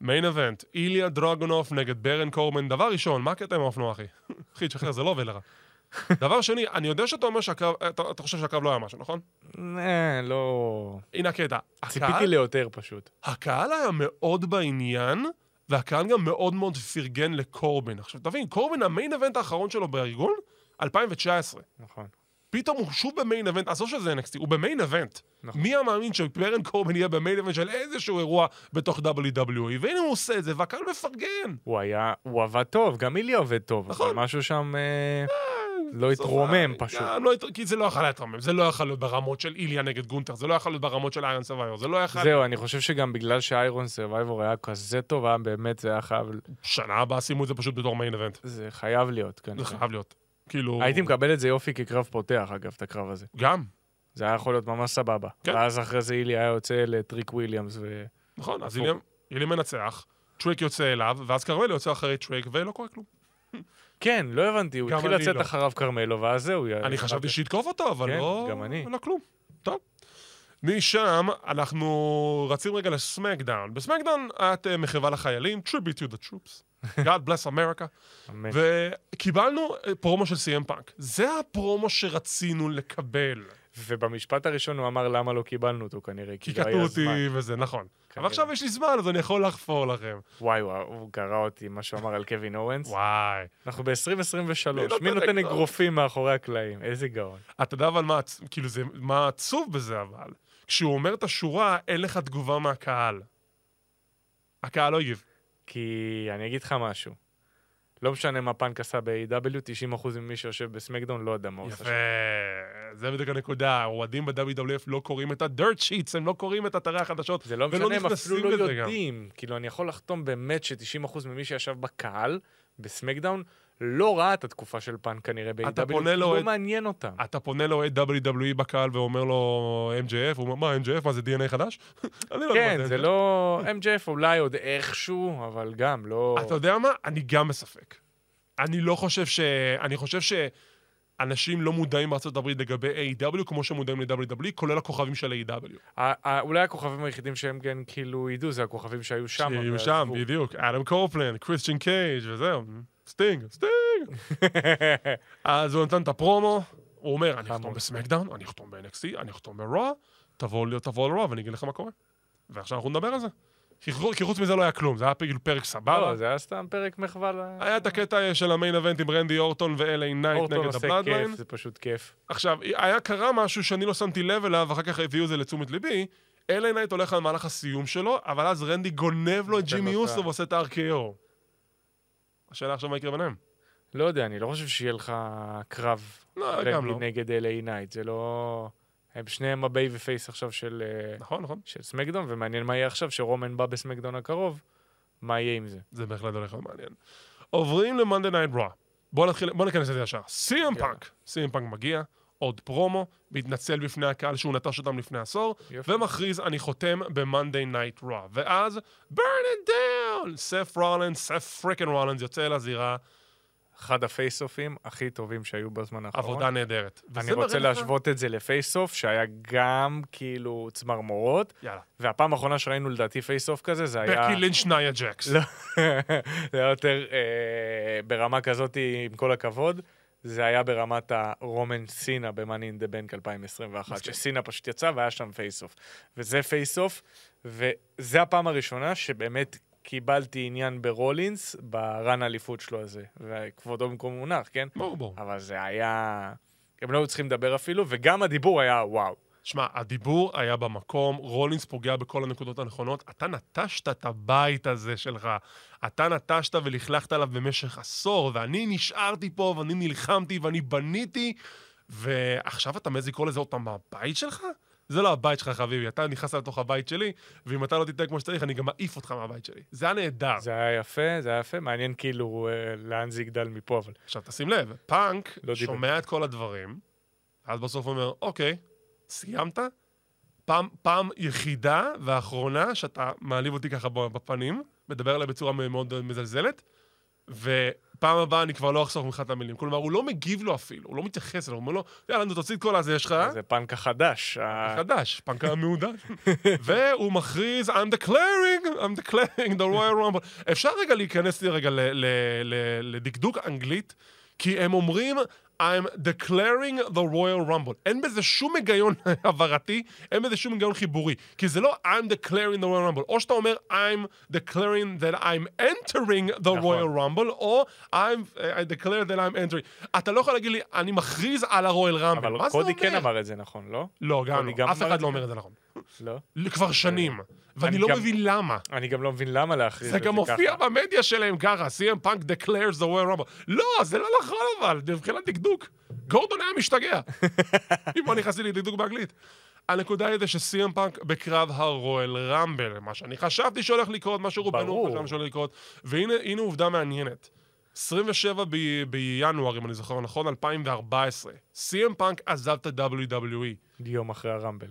מיין אבנט, איליה דרגונוף נגד ברן קורמן. דבר ראשון, מה הקטע עם האופנוע, אחי? אחי, תשחרר, זה לא עובד לך. דבר שני, אני יודע שאתה אומר שהקרב, אתה, אתה חושב שהקרב לא היה משהו, נכון? אה, לא... הנה הקטע. ציפיתי ליותר פשוט. הקהל היה מאוד בעניין, והקהל גם מאוד מאוד פרגן לקורבין. עכשיו, תבין, קורבין, המיין אבנט האחרון שלו בארגון, 2019. נכון. פתאום הוא שוב ב main event, עזוב שזה NXT, הוא ב main event. נכון. מי האמין שברון קורבין יהיה ב main event של איזשהו אירוע בתוך WWE? והנה הוא עושה את זה, והקהל מפרגן. הוא היה, הוא עבד טוב, גם איליה עובד טוב, נכון. אבל משהו שם אה, לא התרומם פשוט. לא כי זה לא יכול להתרומם, זה לא יכול להיות ברמות של איליה נגד גונטר, זה לא יכול להיות ברמות של Iron Survivor, זה לא יכול... זהו, אני חושב שגם בגלל ש Iron Survivor היה כזה טוב, היה באמת, זה היה חייב, שנה הבאה שימו את זה פשוט בתור main event. זה חייב להיות, זה כנראה. חייב להיות. כאילו... הייתי מקבל את זה יופי כקרב פותח, אגב, את הקרב הזה. גם, זה היה יכול להיות ממש סבבה. כן. ואז אחרי זה אילי היה יוצא לטריק וויליאמס, ו... נכון, אז. איליה- איליה מנצח, טריק יוצא אליו, ואז כרמל יוצא אחרי טריק, ולא קורה כלום. כן, לא הבנתי, הוא התחיל לצאת לא. אחריו כרמלו, ואז זהו. אני חשבתי שיתקוף אותו, אבל כן, לא... גם אני. לא כלום. טוב. משם אנחנו רצים רגע לסמקדאון. בסמקדאון היה את אה, מחווה לחיילים, Tribute to the troops. God bless America. אמן. וקיבלנו אה, פרומו של סי.אם פאנק. זה הפרומו שרצינו לקבל. ובמשפט הראשון הוא אמר למה לא קיבלנו אותו כנראה, כי לא קטעו היה אותי זמן. וזה, נכון. אבל כנראה. עכשיו יש לי זמן, אז אני יכול לחפור לכם. וואי, וואי, הוא קרא אותי, מה שהוא אמר על קווין אורנס. וואי. אנחנו מי ב-2023, נותן מי נותן? אגרופים מאחורי הקלעים? איזה גאון. אתה יודע אבל מה, כאילו זה, מה עצוב בזה אבל? כשהוא אומר את השורה, אין לך תגובה מהקהל. הקהל לא הגיב. כי אני אגיד לך משהו. לא משנה מה פאנק עשה ב-AEW, 90% ממי שיושב בסמקדאון לא יודע מה הוא עושה. יפה. זה בדיוק הנקודה. האוהדים ב-WWF לא קוראים את ה-dirt sheets, הם לא קוראים את אתרי החדשות. זה לא משנה, הם אפילו לא יודעים לזה גם. כאילו, אני יכול לחתום באמת ש-90% ממי שישב בקהל, בסמקדאון, לא ראה את התקופה של פאנק כנראה ב-AEW, לא לאוהד- מעניין אותם. אתה פונה לאוהד WWE בקהל ואומר לו MJF, הוא אומר, מה MJF? מה זה DNA חדש? לא כן, זה. לא... MJF אולי עוד איכשהו, אבל גם לא... אתה יודע מה? אני גם בספק. אני לא חושב ש... אני חושב שאנשים לא מודעים בארצות הברית לגבי A.E.W. כמו שמודעים ל-WWE, כולל הכוכבים של A.E.W. אולי הכוכבים היחידים שהם כן כאילו ידעו, זה הכוכבים שהיו שם. ועזבו. שם, בדיוק. אדם קופלנד, קריסטיאן קייג' וזהו. סטינג, סטינג. אז הוא נתן את הפרומו, הוא אומר, אני אחתום חמוד. בסמקדאון, אני אחתום ב-NXT, אני אחתום ב-Raw, תבוא ל-Raw ואני אגיד לך מה קורה. ועכשיו אנחנו נדבר על זה. כי חו- כי חוץ מזה לא היה כלום, זה היה כאילו פרק סבבה. לא, זה היה סתם פרק מחווה ל... היה את הקטע של ה main event עם רנדי אורטון ו-LA נייט אורטון נגד עושה ה-Bloodline. כיף, זה פשוט כיף. עכשיו, היה קרה משהו שאני לא שמתי לב אליו, ואחר כך הביאו את זה לתשומת ליבי. LA נייט הולך על מהלך הסיום שלו, אבל אז רנדי גונב לו את נותן ג'ימי ה- ועושה את ה-RKO. השאלה עכשיו מה יקרה ביניהם. לא יודע, אני לא חושב שיהיה לך קרב לא, גם לא. נגד LA נייט, זה לא... הם שניהם ה babyface עכשיו של, אה, נכון, נכון. של סמקדאון, ומעניין מה יהיה עכשיו, שרומן בא בסמקדאון הקרוב, מה יהיה עם זה. זה בהחלט הולך להיות מעניין. עוברים ל-Monday Night Raw. בוא נתחיל, בוא ניכנס לזה ישר. סי.אם יאללה. פאנק. סי.אם פאנק מגיע, עוד פרומו, מתנצל בפני הקהל שהוא נטש אותם לפני עשור, יופי. ומכריז, אני חותם ב-Monday Night Raw. ואז, burn it down! סת' רולינס, סת' freakin רולינס יוצא לזירה, אחד ה face-offים הכי טובים שהיו בזמן האחרון. עבודה נהדרת. אני רוצה מראה לך- להשוות את זה ל face-off, שהיה גם כאילו צמרמורות, יאללה. והפעם האחרונה שראינו לדעתי face-off כזה, זה היה... בקי לינץ' נאיה ג'קס. לא, זה היה יותר אה, ברמה כזאת, עם כל הכבוד. זה היה ברמת הרומן סינה ב-Money in the Bank 2021, מסכים. שסינה פשוט יצא והיה שם face-off. וזה face-off, וזה הפעם הראשונה שבאמת קיבלתי עניין ברולינס, ב run האליפות שלו הזה. וכבודו במקום מונח, כן? ברור, ברור. אבל זה היה... הם לא היו צריכים לדבר אפילו, וגם הדיבור היה וואו. שמע, הדיבור היה במקום, רולינס פוגע בכל הנקודות הנכונות. אתה נטשת את הבית הזה שלך. אתה נטשת ולכלכת עליו במשך עשור, ואני נשארתי פה, ואני נלחמתי, ואני בניתי, ועכשיו אתה מעז לקרוא לזה עוד פעם הבית שלך? זה לא הבית שלך, חביבי. אתה נכנסת לתוך הבית שלי, ואם אתה לא תתנהג כמו שצריך, אני גם מעיף אותך מהבית שלי. זה היה נהדר. זה היה יפה, זה היה יפה. מעניין כאילו אה, לאן זה יגדל מפה, אבל... עכשיו, תשים לב, פאנק לא דיבר. שומע את כל הדברים, ואז בסוף הוא אומר, אוקיי, סיימת? פעם, פעם יחידה ואחרונה שאתה מעליב אותי ככה בפנים, מדבר אליי בצורה מאוד מזלזלת, ופעם הבאה אני כבר לא אחסוך ממך את המילים. כלומר, הוא לא מגיב לו אפילו, הוא לא מתייחס אליו, הוא אומר לו, יאללה, נו, תוציא את כל הזה, יש לך... זה פאנק החדש. ה- חדש, פאנק המעודד. והוא מכריז, I'm declaring, I'm declaring the Royal Rumble. אפשר רגע להיכנס לי רגע לדקדוק אנגלית, כי הם אומרים, I'm declaring the Royal Rumble. אין בזה שום היגיון הבהרתי, אין בזה שום היגיון חיבורי. כי זה לא I'm declaring the Royal Rumble. או שאתה אומר, I'm declaring that I'm entering the נכון. Royal Rumble, או I'm I declare that I'm entering. אתה לא יכול להגיד לי, אני מכריז על הרואל רמבל. אבל קודי? כן אמר את זה נכון, לא? לא, גם לא. גם אף אחד לא אומר? את זה נכון. לא? כבר שנים. ואני אני לא גם- מבין למה. אני גם לא מבין למה להכריז זה את גם מופיע ככה. במדיה שלהם ככה, CM Punk declares the Royal Rumble. לא, זה לא נכון אבל, מבחינת דקדוק. גורדון היה משתגע. אם לא נכנסתי לדקדוק באנגלית. הנקודה היא זה ש-CM Punk בקרב הרואל רמבל, מה שאני חשבתי שהולך לקרות, מה שרובנו. חשבנו שהולך לקרות. והנה הנה עובדה מעניינת. 27 ב- בינואר, אם אני זוכר נכון, 2014. CM Punk עזב את ה-WWE. יום אחרי הרמבל.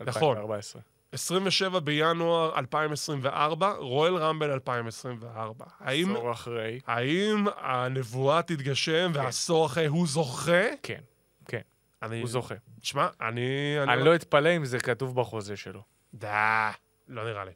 נכון. 2014. 27 בינואר 2024, רואל רמבל 2024. האם, עשור אחרי. האם הנבואה תתגשם והעשור אחרי הוא זוכה? כן, כן, אני... הוא זוכה. תשמע, אני... אני לא אתפלא אם זה כתוב בחוזה שלו. דה, לא נראה לי.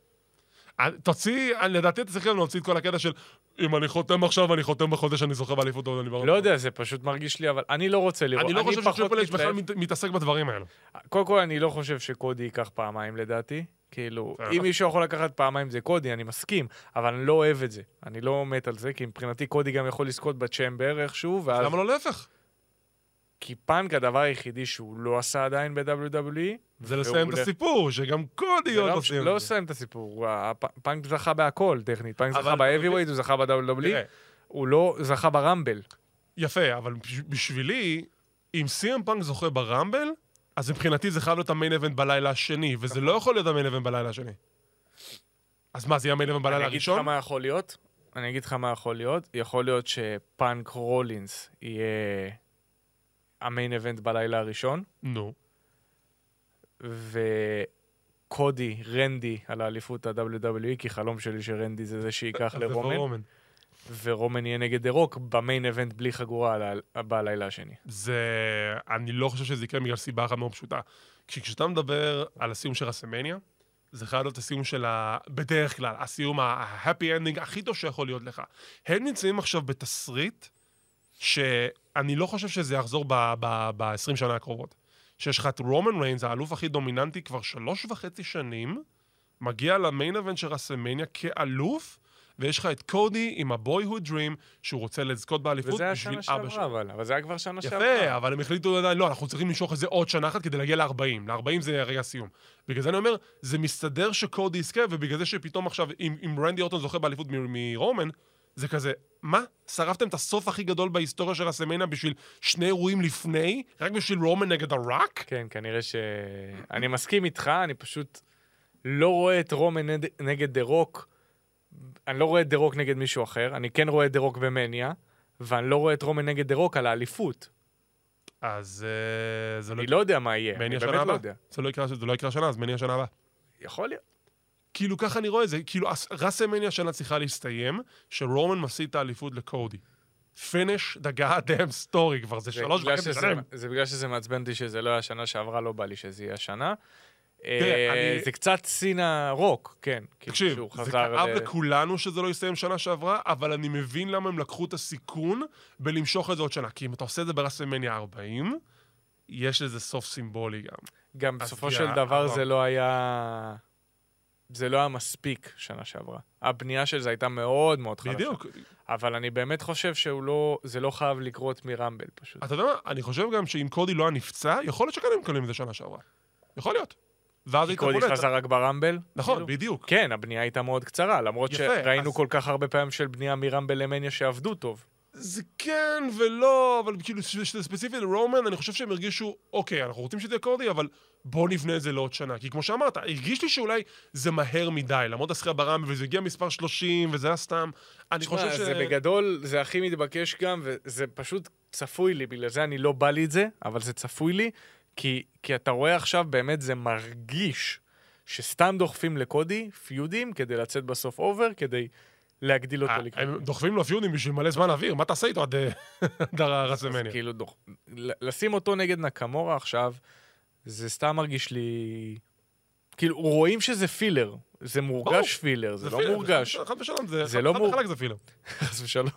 אה, תוציא, אני- לדעתי אתה צריך גם להוציא את כל הקטע של אם אני חותם עכשיו, אני חותם בחוזה שאני זוכה באליפות עוד אני לא יודע, זה פשוט מרגיש לי, אבל אני לא רוצה לראות. אני לא חושב פחות שטריפל אייץ' בכלל מתעסק בדברים האלו. קודם כל, אני לא חושב שקודי ייקח פעמיים לדעתי. כאילו, בסדר. אם מישהו יכול לקחת פעמיים זה קודי, אני מסכים, אבל אני לא אוהב את זה. אני לא מת על זה, כי מבחינתי קודי גם יכול לזכות בצ'מבר איכשהו, ואז... למה לא להפך? כי פאנק הדבר היחידי שהוא לא עשה עדיין ב-WWE, זה לסיים את הסיפור, שגם קודי עוד לא, לא סיים. לא. לסיים את הסיפור, פאנק זכה בהכל טכנית, פאנק זכה ב-Heavyweight, הוא זכה ב-WWE, הוא לא זכה ברמבל. יפה, אבל בש- בשבילי, אם סי.אם פאנק זוכה ברמבל, אז מבחינתי זה חייב להיות ה main event בלילה השני, וזה לא יכול להיות ה main event בלילה השני. אז מה, זה יהיה ה main event בלילה אני אגיד לך הראשון? מה יכול להיות, אני אגיד לך מה יכול להיות, יכול להיות שפאנק רולינס יהיה ה main event בלילה הראשון, נו. וקודי, רנדי, על האליפות ה-WWE, כי חלום שלי שרנדי זה זה שייקח לרומן, רומן. ורומן יהיה נגד דה רוק ב main event בלי חגורה בלילה השני. זה... אני לא חושב שזה יקרה בגלל סיבה אחת מאוד פשוטה. כי כשאתה מדבר על הסיום של רסלמניה, זה חייב להיות הסיום של ה... בדרך כלל, הסיום ה-happy ending הכי טוב שיכול להיות לך. הם נמצאים עכשיו בתסריט שאני לא חושב שזה יחזור ב-20 שנה הקרובות. שיש לך את רומן ריינס, האלוף הכי דומיננטי כבר שלוש וחצי שנים, מגיע למיין אבנט של רסמניה כאלוף, ויש לך את קודי עם ה-boyhood dream, שהוא רוצה לזכות באליפות וזה היה בשביל שנה אבא שלו. שעברה, אבל, אבל זה היה כבר שנה שעברה. יפה, אבל הם החליטו עדיין, לא, אנחנו צריכים למשוך את זה עוד שנה אחת כדי להגיע ל-40. ל-40 זה רגע הסיום. בגלל זה אני אומר, זה מסתדר שקודי יזכה, ובגלל זה שפתאום עכשיו, אם, אם רנדי אורטון זוכה באליפות מ- מרומן, זה כזה, מה? שרפתם את הסוף הכי גדול בהיסטוריה של הסמנה בשביל שני אירועים לפני? רק בשביל רומן נגד הרוק? כן, כנראה ש... אני מסכים איתך, אני פשוט לא רואה את רומן נגד דה רוק. אני לא רואה את דה רוק נגד מישהו אחר, אני כן רואה את דה רוק במניה, ואני לא רואה את רומן נגד דה רוק על האליפות. אז אה, זה לא... אני לא יודע מה יהיה, אני באמת לא? יודע. זה לא יקרה- זה לא יקרה השנה, אז מני השנה הבאה. יכול להיות. כאילו ככה אני רואה את זה, כאילו רסלמניה השנה צריכה להסתיים, שרומן מפסיד את האליפות לקודי. finish the goddamn story כבר, זה זה שלוש וחצי שנים. זה בגלל שזה מעצבן אותי שזה לא היה שנה שעברה, לא בא לי שזה יהיה השנה. אה, אני- זה קצת סינה רוק, כן. כאילו תקשיב, זה כאב ל- לכולנו שזה לא יסתיים שנה שעברה, אבל אני מבין למה הם לקחו את הסיכון בלמשוך את זה עוד שנה. כי אם אתה עושה את זה ברסלמניה 40, יש לזה סוף סימבולי גם. גם בסופו של דבר. זה לא היה... זה לא היה מספיק שנה שעברה. הבנייה של זה הייתה מאוד מאוד חלשה. בדיוק. אבל אני באמת חושב שהוא לא... זה לא חייב לקרות מרמבל פשוט. אתה יודע מה, אני חושב גם שאם קודי לא היה נפצע, יכול להיות שכן הם מקבלים את זה שנה שעברה. יכול להיות. ואז כי היית קודי. חזר רק ברמבל? נכון, כאילו? בדיוק. כן, הבנייה הייתה מאוד קצרה, למרות יפה, שראינו אז- כל כך הרבה פעמים של בנייה מרמבל למניה שעבדו טוב. זה כן ולא, אבל כאילו, שזה ספציפית לרומן, אני חושב שהם הרגישו, אוקיי, אנחנו רוצים שזה יהיה קודי, אבל בואו נבנה את זה לעוד שנה. כי כמו שאמרת, הרגיש לי שאולי זה מהר מדי, למרות הזכייה ברמבל, וזה הגיע מספר 30, וזה היה סתם. אני תשמע, חושב ש... זה בגדול, זה הכי מתבקש גם, וזה פשוט צפוי לי, בגלל זה אני לא בא לי את זה, אבל זה צפוי לי, כי, כי אתה רואה עכשיו, באמת זה מרגיש שסתם דוחפים לקודי feudים כדי לצאת בסוף over, כדי להגדיל אותו אה, לקראת. הם דוחפים לו feudים בשביל מלא זמן אוויר, מה תעשה איתו עד אה, הרסלמניה? כאילו, דוח... ל- לשים אותו נגד נקמורה עכשיו, זה סתם מרגיש לי... כאילו, רואים שזה פילר. זה. מורגש פילר, זה לא מורגש. חד ושלום, זה זה חד- לא חד וחלק זה פילר. חס ושלום.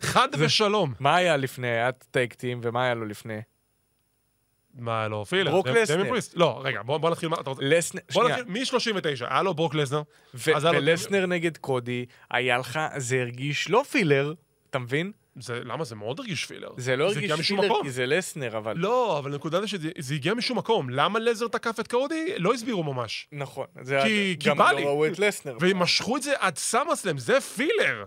חד ושלום. מה היה לפני? היה טייק-טים, ומה היה לו לפני? מה, לא, פילר. ברוק לסנר. לא, רגע, בוא בוא נתחיל, מה אתה רוצה? לסנר, בוא שנייה, נתחיל, מ-39, היה לו ברוק לסנר. ו- היה לו- ולסנר נגד קודי, היה לך, זה הרגיש לא פילר, אתה מבין? זה, למה? זה מאוד הרגיש פילר. זה לא הרגיש פילר מקום. כי זה לסנר, אבל... לא, אבל הנקודה זה שזה זה הגיע משום מקום. למה לזר תקף את קודי? לא הסבירו ממש. נכון. זה כי- כי גם בא לא לי. ראו את לסנר. והם משכו את זה עד סאמרסלאם, זה filler.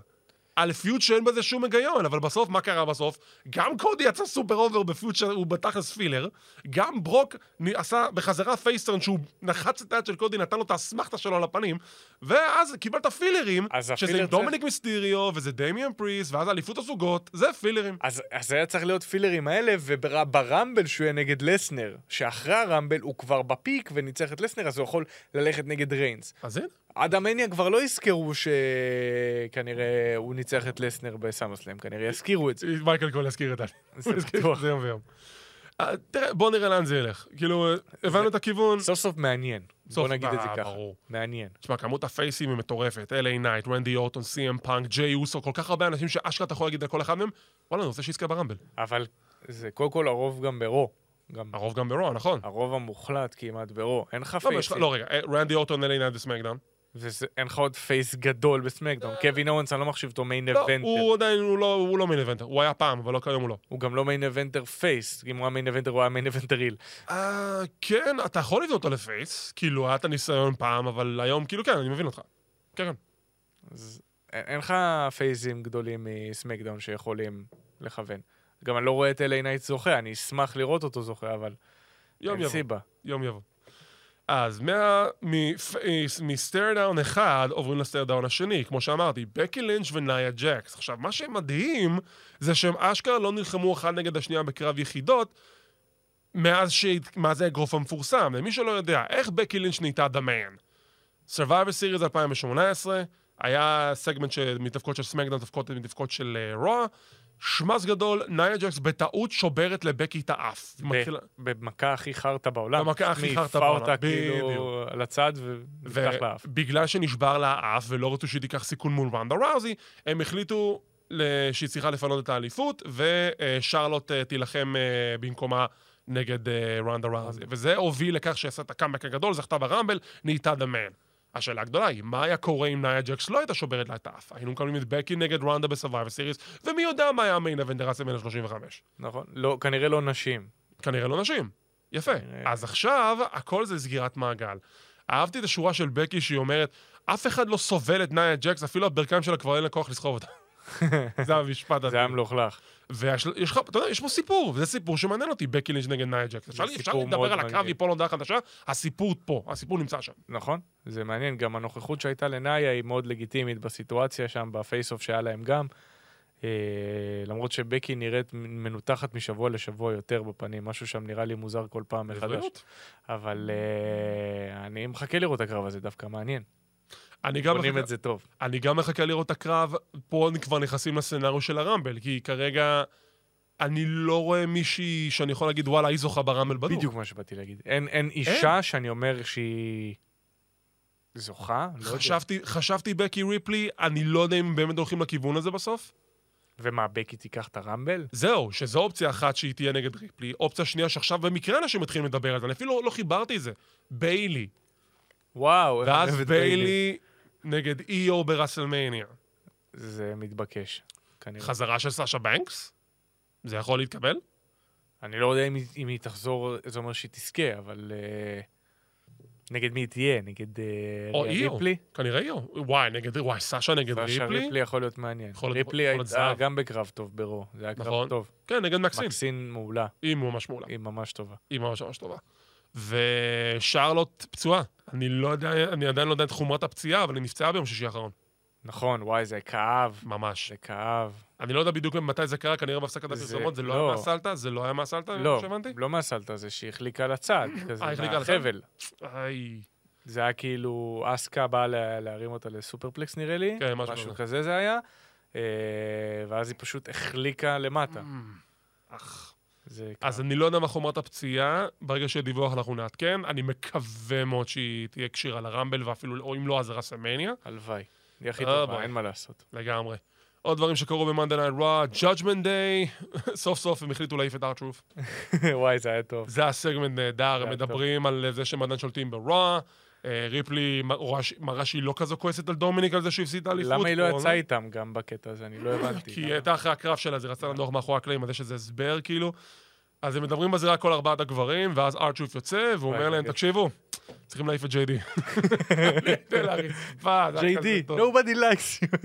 על feud שאין בזה שום היגיון, אבל בסוף, מה קרה בסוף? גם קודי יצא super over ב feud שהוא בתכלס filler, גם ברוק עשה בחזרה face turn שהוא לחץ את היד של קודי, נתן לו את האסמכתה שלו על הפנים, ואז קיבלת פילרים, שזה עם דומיניק מיסטיריו, וזה דמיאן פריסט, ואז אליפות הזוגות, זה פילרים. אז, אז היה צריך להיות פילרים האלה, וברמבל שהוא יהיה נגד לסנר, שאחרי הרמבל הוא כבר ב peak וניצח את לסנר, אז הוא יכול ללכת נגד ריינס. אז הנה. עד המניה כבר לא יזכרו שכנראה הוא ניצח את לסנר בסאמרסלאם, כנראה יזכירו את זה. מייקל קול יזכיר את זה. זה יום ויום. אה, תראה, בוא נראה לאן זה ילך. כאילו, הבנו את הכיוון. סוף סוף מעניין. בוא נגיד את זה אה, ככה. ברור. מעניין. תשמע, כמות הפייסים היא מטורפת. LA נייט, רנדי אורטון, סי.אם פאנק, ג'יי אוסו, כל כך הרבה אנשים שאשכרה אתה יכול להגיד על כל אחד מהם, וואלה, אני רוצה שיזכה ברמבל. אבל זה קודם כל הרוב גם ב Raw. גם הרוב גם ב Raw, נכון. הרוב המוחלט כמעט ב Raw. אין לך לא, פייסים. לא, רגע, רנדי אורטון, LA נייט וסמקדאון. ואין לך עוד face גדול בסמקדאון. קווין אוונס, אני לא מחשיב אותו main לא, eventer. הוא עדיין, הוא לא- לא main eventer. הוא היה פעם, אבל לא כיום הוא לא. הוא גם לא main eventer face. אם הוא היה main eventer, הוא היה main eventer heel. אה, כן, אתה יכול לבנות אותו ל face. כאילו, היה את הניסיון פעם, אבל היום, כאילו, כן, אני מבין אותך. כן, כן. אז אין לך פייסים גדולים מסמקדאון שיכולים לכוון. גם אני לא רואה את LA נייט זוכה, אני אשמח לראות אותו זוכה, אבל יום אין. סיבה. יום יבוא. אז מה- מ staredown אחד עוברים ל staredown השני, כמו שאמרתי, בקי לינץ' ונאיה ג'קס. עכשיו, מה שמדהים זה שהם אשכרה לא נלחמו אחד נגד השנייה בקרב יחידות מאז, ש... מאז האגרוף המפורסם. למי שלא יודע, איך בקי לינץ' נהייתה The Man? Survivor Series 2018, היה סגמנט של מתאבקות של סמקדאון, מתאבקות של Raw. שמס גדול, נאיה ג'קס בטעות שוברת לבקי את האף. במכה הכי חרטא בעולם. במכה הכי חרטא מעיפה בעולם, אותה כאילו. על הצד ונפתח לאף. ובגלל שנשבר לה האף ולא רצו שהיא תיקח סיכון מול רונדה ראוזי, הם החליטו שהיא צריכה לפנות את האליפות, ושרלוט אה, תילחם אה, במקומה נגד אה, רונדה ראוזי. וזה הוביל לכך שעשה את הקאמבק הגדול, זכתה ברמבל, נהייתה The Man. השאלה הגדולה היא, מה היה קורה אם נאיה ג'קס לא הייתה שוברת לה את האף? היינו מקבלים את בקי נגד רונדה ב Survivor Series, ומי יודע מה היה ה main event רסלמניה 35. נכון? לא, כנראה לא נשים. כנראה לא נשים. יפה. כנראה. אז עכשיו, הכל זה סגירת מעגל. אהבתי את השורה של בקי שהיא אומרת, אף אחד לא סובל את נאיה ג'קס, אפילו הברכיים שלה כבר אין לה כוח לסחוב אותה. זה המשפט הזה. זה היה מלוכלך. ויש יש לך, אתה יודע, יש פה סיפור, וזה סיפור שמעניין אותי, בקי לינץ' נגד נאיה ג'קס. אפשר לדבר על הקרב. יפול הודעה חדשה, הסיפור פה, הסיפור נמצא שם. נכון? זה מעניין. גם הנוכחות שהייתה לנאיה היא מאוד לגיטימית בסיטואציה שם, ב face-off שהיה להם גם. אה, למרות שבקי נראית מנותחת משבוע לשבוע יותר בפנים, משהו שם נראה לי מוזר כל פעם מחדש. אבל אה, אני מחכה לראות את הקרב הזה, דווקא מעניין. אני גם, בונים מחכה, את זה טוב. אני גם מחכה לראות את הקרב, פה כבר נכנסים ל scenario של הרמבל, כי כרגע אני לא רואה מישהי שאני יכול להגיד, וואלה, היא זוכה ברמבל בדוק. בדיוק מה שבאתי להגיד. אין, אין אישה שאני אומר שהיא זוכה, לא יודע. חשבתי, חשבתי בקי ריפלי, אני לא יודע אם באמת הולכים לכיוון הזה בסוף. ומה, בקי תיקח את הרמבל? זהו, שזו אופציה אחת שהיא תהיה נגד ריפלי. אופציה שנייה שעכשיו במקרה אנשים מתחילים לדבר על זה, אני אפילו לא חיברתי את זה. ביילי. וואו, איך ואז אוהב את ביילי נגד איו בראסלמניה. זה מתבקש, כנראה. חזרה של סאשה בנקס? זה יכול להתקבל? אני לא יודע אם אם היא תחזור, זה אומר שהיא תזכה, אבל... אה, נגד מי היא תהיה? נגד אה, או איו. ריפלי? כנראה איו. וואי, נגד, וואי, סאשה נגד סשה ריפלי? ריפלי יכול להיות מעניין. יכול להיות- ריפלי יכול הייתה זהב. גם בקרב טוב ברו, זה היה קרב נכון. טוב. כן, נגד מקסין. מקסין מעולה, היא ממש מעולה. היא ממש טובה. היא ממש ממש טובה. ושרלוט פצועה. אני לא יודע, אני עדיין לא יודע את חומרת הפציעה, אבל היא נפצעה ביום שישי האחרון. נכון, וואי, זה כאב, ממש. זה כאב. אני לא יודע בדיוק מתי זה קרה, כנראה בהפסקת הפרסומות, זה לא לא. היה מהסלטה? זה לא היה מהסלטה? לא, שהבנתי? לא מהסלטה, זה שהיא לצד, כזה, אה, החליקה לצד? מהחבל. איי. זה היה כאילו, אסקה באה לה- להרים אותה ל superplex נראה לי, כן, משהו משהו כזה. כזה זה היה, אה, ואז היא פשוט החליקה למטה. אך. אז. אני לא יודע מה חומרת הפציעה, ברגע שיהיה דיווח אנחנו נעדכן. אני מקווה מאוד שהיא תהיה כשירה לרמבל, ואפילו, או אם לא, אז לרסלמניה. הלוואי. היא הכי אה, טובה. אין מה לעשות. לגמרי. עוד דברים שקרו ב Monday Night Raw, Judgment Day, סוף סוף הם החליטו להעיף את R-Truth. וואי, זה היה טוב. זה הסגמנט נהדר, הם היה מדברים על זה שהם עדיין שולטים ברוע. אה, ריפלי מראה שהיא לא כזו כועסת על דומיניק על זה שהוא הפסיד את האליפות. למה היא לא יצאה איתם גם בקטע הזה? אני לא הבנתי. כי היא הייתה אחרי הקרב שלה, אז היא רצתה לנוח מאחורי הקלעים, אז יש איזה הסבר כאילו. אז הם מדברים בזירה כל ארבעת הגברים, ואז ארצ'וף יוצא, והוא אומר להם. תקשיבו, צריכים להעיף את ג'יי-די. טוב. nobody likes you.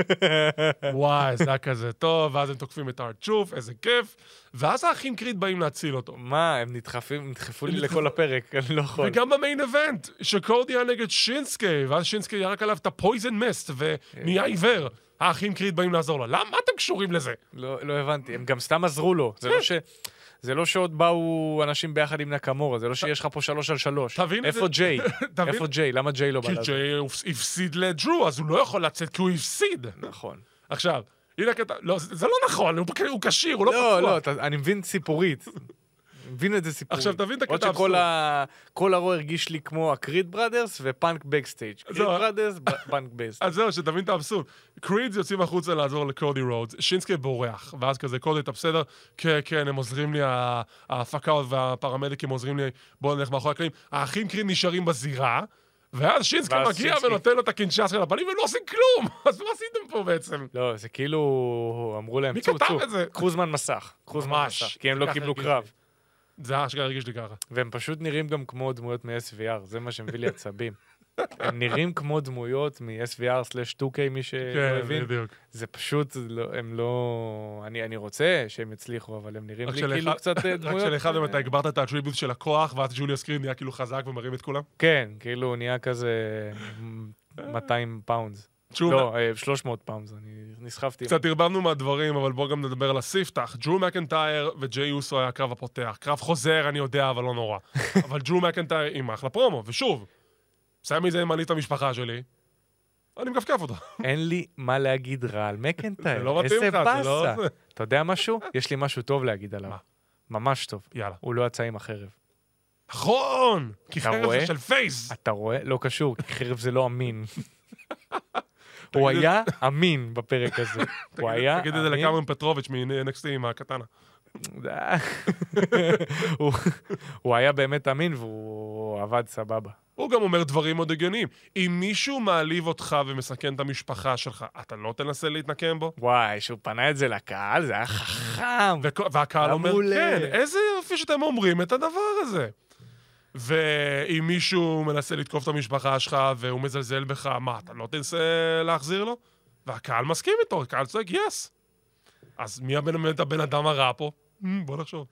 וואי, זה היה כזה טוב, ואז הם תוקפים את ארצ'וף, איזה כיף. ואז האחים קריד באים להציל אותו. מה, הם נדחפים, נדחפו לי לכל הפרק, אני לא יכול. וגם במיין אבנט, שקורדי היה נגד שינסקי, ואז שינסקי ירק עליו את הפויזן מסט, ונהיה עיוור. האחים קריד באים לעזור לו. למה אתם קשורים לזה? לא לא הבנתי, הם גם סתם עזרו לו. זה לא ש... זה לא שעוד באו אנשים ביחד עם נקמורה, זה לא שיש לך פה שלוש על שלוש. תבין איפה ג'יי? איפה ג'יי? למה ג'יי לא בא כי לעזור? ג'יי הפסיד לג'רו, אז הוא לא יכול לצאת כי הוא הפסיד. נכון. עכשיו, הנה הקטע, לא, זה לא נכון, הוא כשיר, הוא לא לא, פצוע. לא, אתה- אני מבין סיפורית. מבין את זה סיפורית. עכשיו, תבין את הקטע עוד שכל האבסורד. ה- כל ה Raw הרגיש לי כמו ה Creed Brothers ופאנק backstage. Creed. Brothers, פאנק backstage. אז זהו, שתבין את האבסורד. קרידס יוצאים החוצה לעזור לקודי רודס, שינסקה בורח, ואז כזה, קודי, אתה בסדר? כן, כן, הם עוזרים לי, ההפקה והפרמדיקים עוזרים לי, בואו נלך מאחורי הקלעים. האחים קריד נשארים בזירה, ואז שינסקי מגיע שינסקי- ונותן לו את הקינצ'ס לפנים, והם לא עושים כלום! אז מה עשיתם פה בעצם? לא, זה כאילו, אמרו להם, מי צאו, צאו? קחו זמן מסך. קחו זמן. מסך. כי הם לא קיבלו קרב. זה אשכרה הרגיש לי ככה. והם פשוט נראים גם כמו דמויות מ-SVR, זה מה שמביא לי עצבים. הם נראים כמו דמויות מ-SVR/2K, מי שלא כן, הבין. בדיוק. זה פשוט, לא- הם לא... אני אני רוצה שהם יצליחו, אבל הם נראים רק לי שלאחד- כאילו קצת אה, רק דמויות... שלאחד מהם אה, אתה הגברת את ה attribute של הכוח, ואז ג'וליוס קריד נהיה כאילו חזק ומרים את כולם. כן, כאילו הוא נהיה כזה 200 pounds. תשמעו, לא, אה, 300 pounds, אני נסחפתי. קצת ערבבנו את הדברים, אבל בואו גם נדבר על הספתח. דרו מקנטייר וג'יי אוסו היה הקרב הפותח. קרב חוזר, אני יודע, אבל לא נורא. אבל דרו מקנטייר עם אחלה פרומו, ושוב, סמי זה מעליב את המשפחה שלי, אני מכפכף אותו. אין לי מה להגיד רע על מקנטייר. זה לא מתאים לך, זה לא... באסה. אתה יודע משהו? יש לי משהו טוב להגיד עליו. מה? ממש טוב. יאללה. הוא לא יצא עם החרב. נכון! כי חרב? זה של פייס! אתה רואה? לא קשור, כי חרב זה לא אמין. הוא היה אמין בפרק הזה. הוא היה תגיד את זה אמין. לקמרון פטרוביץ' מ-NXT עם הקטנה. הוא- היה באמת אמין והוא עבד סבבה. הוא גם אומר דברים מאוד הגיוניים. אם מישהו מעליב אותך ומסכן את המשפחה שלך, אתה לא תנסה להתנקם בו? וואי, שהוא פנה את זה לקהל, זה היה חכם. והקהל אומר. כן, איזה יופי שאתם אומרים את הדבר הזה. ואם מישהו מנסה לתקוף את המשפחה שלך והוא מזלזל בך, מה, אתה לא תנסה להחזיר לו? והקהל מסכים איתו, הקהל צועק, yes. אז מי הבן, באמת הבן אדם הרע פה? "Hmm, בוא נחשוב.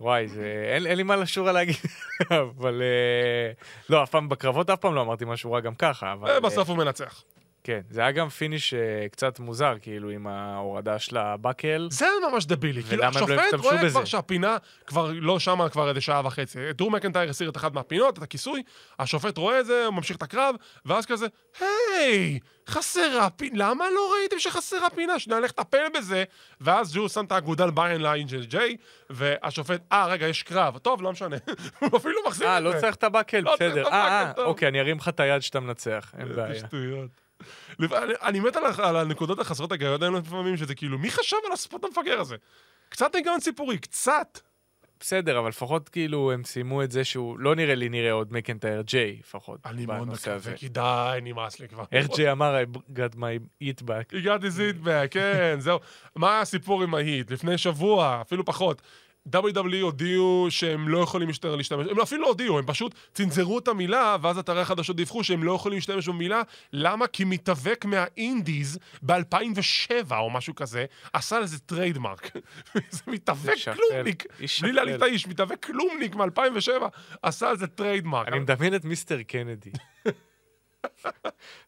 וואי, זה... אין, אין לי מה לשורה להגיד, אבל... אה, לא, אף פעם בקרבות אף פעם לא אמרתי משהו רע גם ככה, אבל... ובסוף הוא מנצח. כן, זה היה גם finish אה, קצת מוזר, כאילו, עם ההורדה של ה buckle. זה ממש דבילי. כאילו, לא השופט רואה? כבר שהפינה כבר לא שמה כבר איזה שעה וחצי. דרו מקנטייר הסיר את אחת מהפינות, את הכיסוי, השופט רואה את זה, הוא ממשיך את הקרב, ואז כזה, היי, חסרה פינה, למה לא ראיתם שחסרה פינה? שנייה, לך טפל בזה. ואז דרו שם את האגודל בעין, בעין של ג'יי, והשופט, אה, רגע, יש קרב. טוב, לא משנה. הוא אפילו מחזיר אה, את זה. לא צריך את ה buckle, לא בסדר. אה, אה. אוקיי, אני ארים לך את היד שאתה מנצח, אין בעיה. שטויות. אני- מת על הנקודות החסרות ההיגיון האלה לפעמים, שזה כאילו, מי חשב על הספוט המפגר הזה? קצת היגיון סיפורי, קצת. בסדר, אבל לפחות כאילו הם סיימו את זה שהוא לא נראה לי נראה עוד מקנטייר ג'יי, לפחות. אני מאוד. מקווה, כי די, נמאס לי כבר. איך ג'יי אמר, I got my eat back. הגעתי זיטבק, כן, זהו. מה הסיפור עם ההיט? לפני שבוע, אפילו פחות. WWE הודיעו שהם לא יכולים יותר להשתמש, הם אפילו לא הודיעו, הם פשוט צנזרו את המילה, ואז אתרי החדשות דיווחו שהם לא יכולים להשתמש במילה. למה? כי מתאבק מה indies ב-2007 או משהו כזה, עשה לזה trademark. זה מתאבק כלומניק. בלי להעליב את. האיש, מתאבק כלומניק מ-2007, עשה על זה trademark. אני מדמיין את מיסטר קנדי.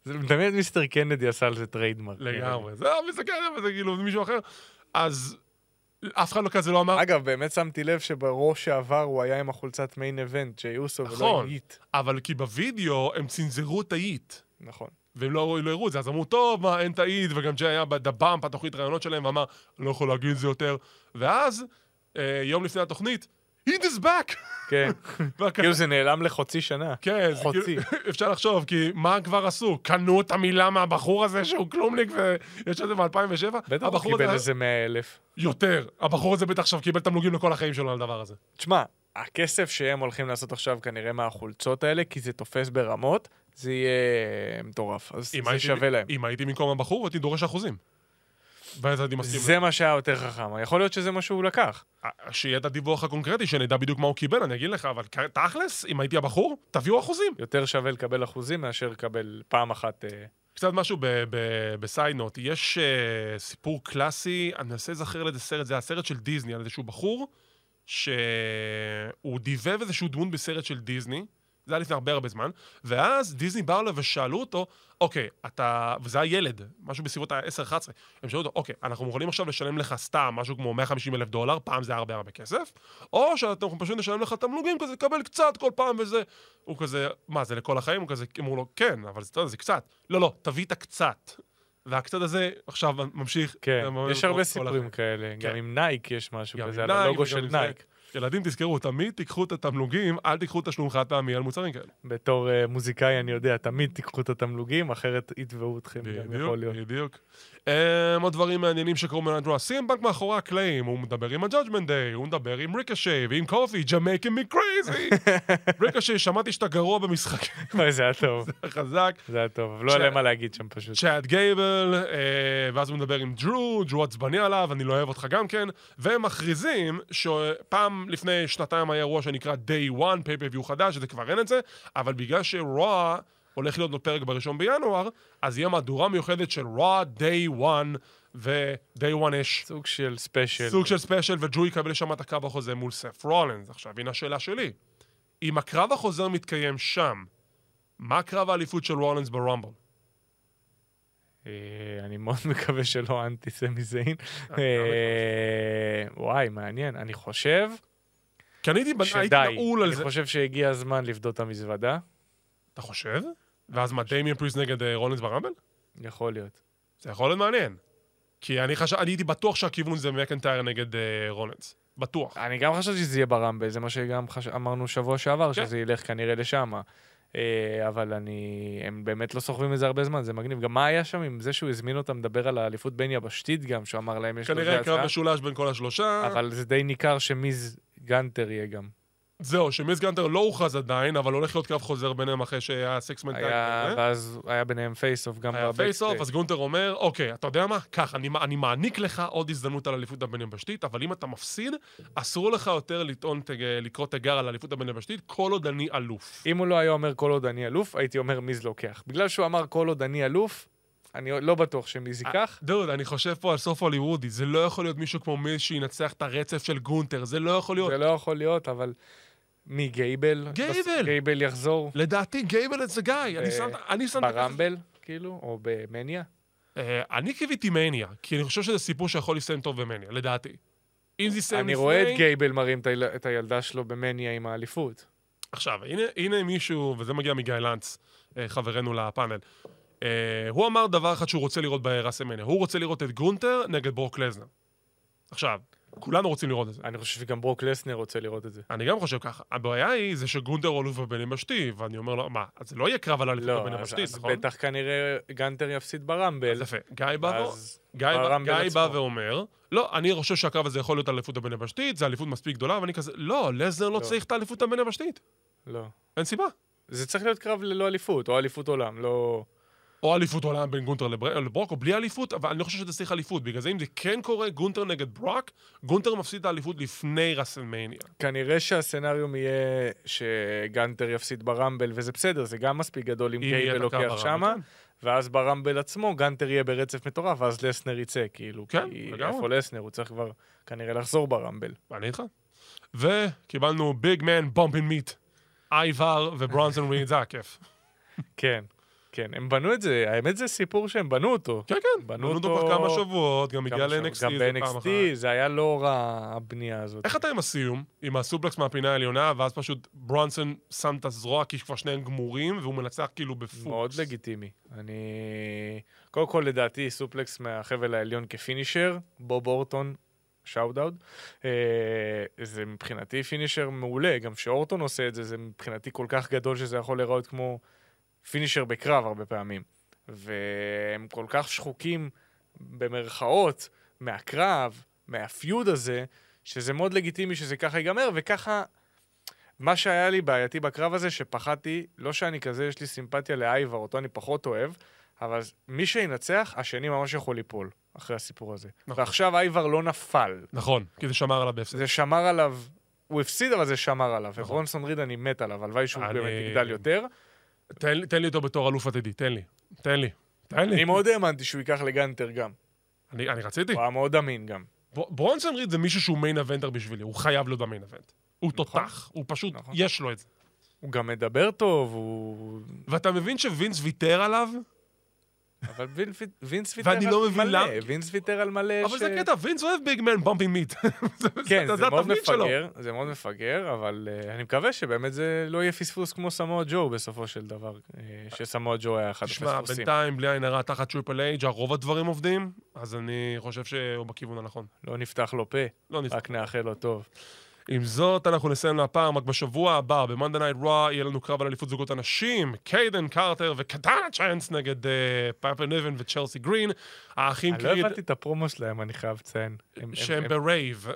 זה מדמיין את מיסטר קנדי עשה על זה trademark. לגמרי. זה מסתכל עליו, זה כאילו מישהו אחר. אז אף אחד לא כזה לא אמר, אגב, באמת שמתי לב שב Raw שעבר הוא היה עם החולצת main event, ג'יי אוסו ולא נכון. עם ה yeet. אבל כי בווידאו הם צנזרו את ה yeet. נכון. והם לא, לא הראו את זה, אז אמרו, טוב, מה, אין תאית, וגם ג'יי היה בדבאמפ, התוכנית ראיונות שלהם, ואמר, לא יכול להגיד את זה יותר. ואז, אה, יום לפני התוכנית, he is back! כן. כאילו זה נעלם לחצי שנה. כן, חוצי. כאילו, אפשר לחשוב, כי מה כבר עשו? קנו את המילה מהבחור הזה שהוא כלומניק ויש את זה ב-2007? בטח הוא קיבל איזה 100 אלף. יותר. הבחור הזה בטח עכשיו קיבל תמלוגים לכל החיים שלו על הדבר הזה. תשמע, הכסף שהם הולכים לעשות עכשיו כנראה מהחולצות האלה, כי זה תופס ברמות, זה יהיה מטורף. אז זה שווה להם. אם הייתי במקום הבחור, הייתי דורש אחוזים. ואז מסכים. זה מה שהיה יותר חכם. יכול להיות שזה מה שהוא לקח. שיהיה את הדיווח הקונקרטי, שנדע בדיוק מה הוא קיבל, אני אגיד לך, אבל תכלס, אם הייתי הבחור, תביאו אחוזים. יותר שווה לקבל אחוזים מאשר לקבל פעם אחת... אה, קצת משהו בסייד נוט, יש uh, סיפור קלאסי, אני מנסה לזכר לאיזה סרט, זה הסרט של דיסני, על איזשהו בחור, שהוא דיבב איזשהו דמות בסרט של דיסני, זה היה לפני הרבה הרבה זמן, ואז דיסני באו אליו ושאלו אותו, אוקיי, אתה, וזה היה ילד, משהו בסביבות ה-10-11, הם שאלו אותו, אוקיי, אנחנו מוכנים עכשיו לשלם לך סתם משהו כמו 150 אלף דולר, פעם זה היה הרבה הרבה כסף, או שאנחנו פשוט נשלם לך תמלוגים כזה, תקבל קצת כל פעם וזה. הוא כזה, מה, זה לכל החיים? הוא כזה, אמרו לו, כן, אבל זה, זה קצת. לא, לא, תביא את הקצת. והקצת הזה עכשיו ממשיך. כן, יש הרבה סיפורים. כאלה. גם כן. עם נייק יש משהו גם כזה, על הלוגו של. נייק. ילדים, תזכרו, תמיד תיקחו את התמלוגים, אל תיקחו תשלום חד פעמי על מוצרים כאלה. בתור אה, מוזיקאי אני יודע, תמיד תיקחו את התמלוגים, אחרת יתבעו אתכם גם בדיוק, יכול להיות. בדיוק. אמ, עוד דברים מעניינים שקרו Monday Raw, CM Punk מאחורי הקלעים, הוא מדבר עם ה Judgment Day, הוא מדבר עם ריקושי ועם קופי, Jamaican me crazy. ריקושי, שמעתי שאתה גרוע במשחק, אוי, זה היה טוב, חזק. זה היה טוב, לא היה להם מה להגיד שם פשוט. צ'אד גייבל, אה, ואז הוא מדבר עם דרו, דרו עצבני עליו, אני לא אוהב אותך גם כן, והם מכריזים שפעם לפני שנתיים היה אירוע שנקרא Day One, pay-per-view חדש, שזה כבר אין את זה, אבל בגלל ש Raw הולך להיות לו פרק בראשון בינואר, אז יהיה מהדורה מיוחדת של Raw Day One, ו-Day One-ish סוג של special. סוג של special, וג'וי יקבל שם את הקרב החוזר מול סת' רולינס. עכשיו, הנה השאלה שלי. אם הקרב החוזר מתקיים שם, מה קרב האליפות של רולינס ברומבל? אה, אני מאוד מקווה שלא אנטי סמי זיין. גם אה, וואי, מעניין. אני חושב כי אני הייתי. נעול על אני זה. חושב שהגיע הזמן לפדות את המזוודה. אתה חושב? ואז מה, דמיאן פריס נגד אה, רולנס ברמבל? יכול להיות. זה יכול להיות מעניין. כי אני חשב, אני הייתי בטוח שהכיוון זה מקנטייר נגד אה, רולנס. בטוח. אני גם חשבתי שזה יהיה ברמבל, זה מה שגם חש... אמרנו שבוע שעבר, כן. שזה ילך כנראה לשם. אה, אבל אני... הם באמת לא סוחבים את זה הרבה זמן, זה מגניב. גם מה היה שם עם זה שהוא הזמין אותם לדבר על האליפות בין יבשתית גם, שהוא אמר להם יש לו כנראה קרב. משולש בין כל השלושה. אבל זה די ניכר שמיז גונטר יהיה גם. זהו, שמיז גונטר לא הוכרז עדיין, אבל הולך להיות קרב חוזר ביניהם אחרי שהיה סקס מנטל. היה, ואז היה ביניהם face-off גם היה face-off, ב backstage. אז גונטר אומר, אוקיי, אתה יודע מה? קח, אני, אני מעניק לך עוד הזדמנות על אליפות הבין יבשתית, אבל אם אתה מפסיד, אסור לך יותר לטעון, תג- לקרוא תיגר על אליפות הבין יבשתית, כל עוד אני אלוף. אם הוא לא היה אומר כל עוד אני אלוף, הייתי אומר מיז לוקח. בגלל שהוא אמר כל עוד אני אלוף, אני לא בטוח שמיז ייקח. דוד, אני חושב פה על סוף הוליוודי, זה לא יכול להיות מישהו כמו מיז שינצח את הרצף של גונטר, זה לא יכול להיות. זה לא יכול להיות, אבל... מי, גייבל? גייבל! גייבל יחזור לדעתי, גייבל זה גיא, אני שם- אני ברמבל? כאילו? או במניה? אה, אני קיוויתי מניה, כי אני חושב שזה סיפור שיכול להסתיים טוב במניה, לדעתי. אם זה יסתיים אני לפני... רואה את גייבל מרים את היל- את הילדה שלו במניה עם האליפות. עכשיו, הנה, הנה מישהו, וזה מגיע מגיא לנץ, אה, חברנו לפאנל. אה, הוא אמר דבר אחד שהוא רוצה לראות ברסלמניה. הוא רוצה לראות את גונטר נגד ברוק לסנר. עכשיו, כולנו רוצים לראות את זה. אני חושב שגם ברוק לסנר רוצה לראות את זה. אני גם חושב ככה. הבעיה היא זה שגונטר הוא אלוף בבין יבשתי, ואני אומר לו, מה, אז זה לא יהיה קרב על האליפות לא, בבין אז, יבשתי, אז נכון? בטח כנראה גונטר יפסיד ברמבל. אז יפה. גיא בא, גיא, בא. ואומר, לא, אני חושב שהקרב הזה יכול להיות אליפות הבין יבשתית, זה אליפות מספיק גדולה, ואני כזה, לא, לסנר לא לא. צריך את האליפות הבין יבשתית. לא. אין סיבה. זה צריך להיות קרב ללא אליפות, או אליפות עולם, לא... או אליפות עולם בין גונטר לבר... לברוק, או בלי אליפות, אבל אני לא חושב שזה צריך אליפות. בגלל זה אם זה כן קורה, גונטר נגד ברוק, גונטר מפסיד את האליפות לפני רסלמניה. כנראה שה scenario יהיה שגונטר יפסיד ברמבל, וזה בסדר, זה גם מספיק גדול אם הקרב לוקח שמה. ואז ברמבל עצמו גונטר יהיה ברצף מטורף, ואז לסנר יצא, כאילו. כן, כי לגמרי. איפה לסנר? הוא צריך כבר כנראה לחזור ברמבל. אני איתך. וקיבלנו big men bumpin' meat. אייבר וברונסון ריד, זה היה כיף. כן, כן, הם בנו את זה, האמת זה סיפור שהם בנו אותו. כן, כן, בנו אותו כבר כמה שבועות, גם הגיע גם ל-NXT גם איזה פעם אחת. ב-NXT, זה היה לא רע, הבנייה הזאת. איך אתה עם הסיום? עם ה suplex מהפינה העליונה, ואז פשוט ברונסון שם את הזרוע, כי כבר שניהם גמורים, והוא מנצח כאילו בפוקס. מאוד לגיטימי. אני... קודם כל, לדעתי, suplex מהחבל העליון כ finisher, בוב אורטון, shout out. זה מבחינתי finisher מעולה, גם שאורטון עושה את זה, זה מבחינתי כל כך גדול שזה יכול להיראות כמו finisher בקרב הרבה פעמים. והם כל כך שחוקים, במרכאות, מהקרב, מה feud הזה, שזה מאוד לגיטימי שזה ככה ייגמר, וככה... מה שהיה לי בעייתי בקרב הזה, שפחדתי, לא שאני כזה, יש לי סימפתיה לאייבר, אותו אני פחות אוהב, אבל מי שינצח, השני ממש יכול ליפול אחרי הסיפור הזה. נכון. ועכשיו אייבר לא נפל. נכון, כי זה שמר עליו בהפסד. זה שמר עליו, הוא הפסיד, אבל זה שמר עליו. נכון. וברונסון ריד אני מת עליו, הלוואי שהוא אני- באמת יגדל יותר. תן לי- תן לי אותו בתור אלוף עתידי, תן לי. תן לי. תן לי. אני מאוד האמנתי שהוא ייקח לגנטר גם. אני אני רציתי. הוא היה מאוד אמין גם. ב- ברונסון ריד זה מישהו שהוא main eventer בשבילי, הוא חייב להיות ב main event. הוא תותח, הוא פשוט, נכון. יש לו את זה. הוא גם מדבר טוב, הוא... ואתה מבין שווינס ויתר עליו? אבל וינס ויתר על ואני לא מבין מלא. למה. וינס ויתר על מלא אבל. זה קטע, וינס אוהב big men bumping meat. כן, זה מאוד. מפגר, זה מאוד מפגר, אבל uh, אני מקווה שבאמת זה לא יהיה פספוס כמו סמואל ג'ו בסופו של דבר, uh, שסמואל ג'ו היה אחד תשמע, הפספוסים. בינתיים, בלי עין הרע, תחת טריפל אייץ' רוב הדברים עובדים, אז אני חושב שהוא בכיוון הנכון. לא נפתח לו פה, לא. רק נאחל לו טוב. עם זאת, אנחנו נסיים להפעם, רק בשבוע הבא, ב-Monday Night Raw, יהיה לנו קרב על אליפות זוגות הנשים, קיידן קרטר וקטאנה צ'אנס נגד אה, פייפר ניבן וצ'לסי גרין, האחים אני לא קריד, הבנתי את הפרומו שלהם, אני חייב לציין. הם- הם- שהם הם- ב rave.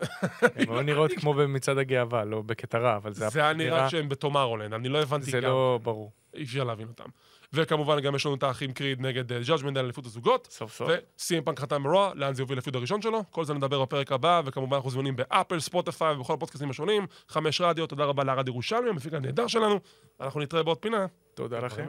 הם היו נראות כמו במצעד הגאווה, לא בקטע רע, אבל זה זה היה נראה שהם בטומורולנד, אני לא הבנתי זה גם. לא ברור. אי אפשר להבין אותם. וכמובן, גם יש לנו את האחים קריד נגד Judgment על אליפות הזוגות. סוף סוף. וסי.אם פאנק חתם ב-RAW, לאן זה יוביל ל-feud הראשון שלו. כל זה נדבר בפרק הבא, וכמובן אנחנו זמינים ב-Apple, Spotify ובכל הפודקאסטים השונים. חמש רדיו, תודה רבה לערד ירושלמי, המפיק הנהדר שלנו. אנחנו נתראה בעוד פינה. תודה לכם.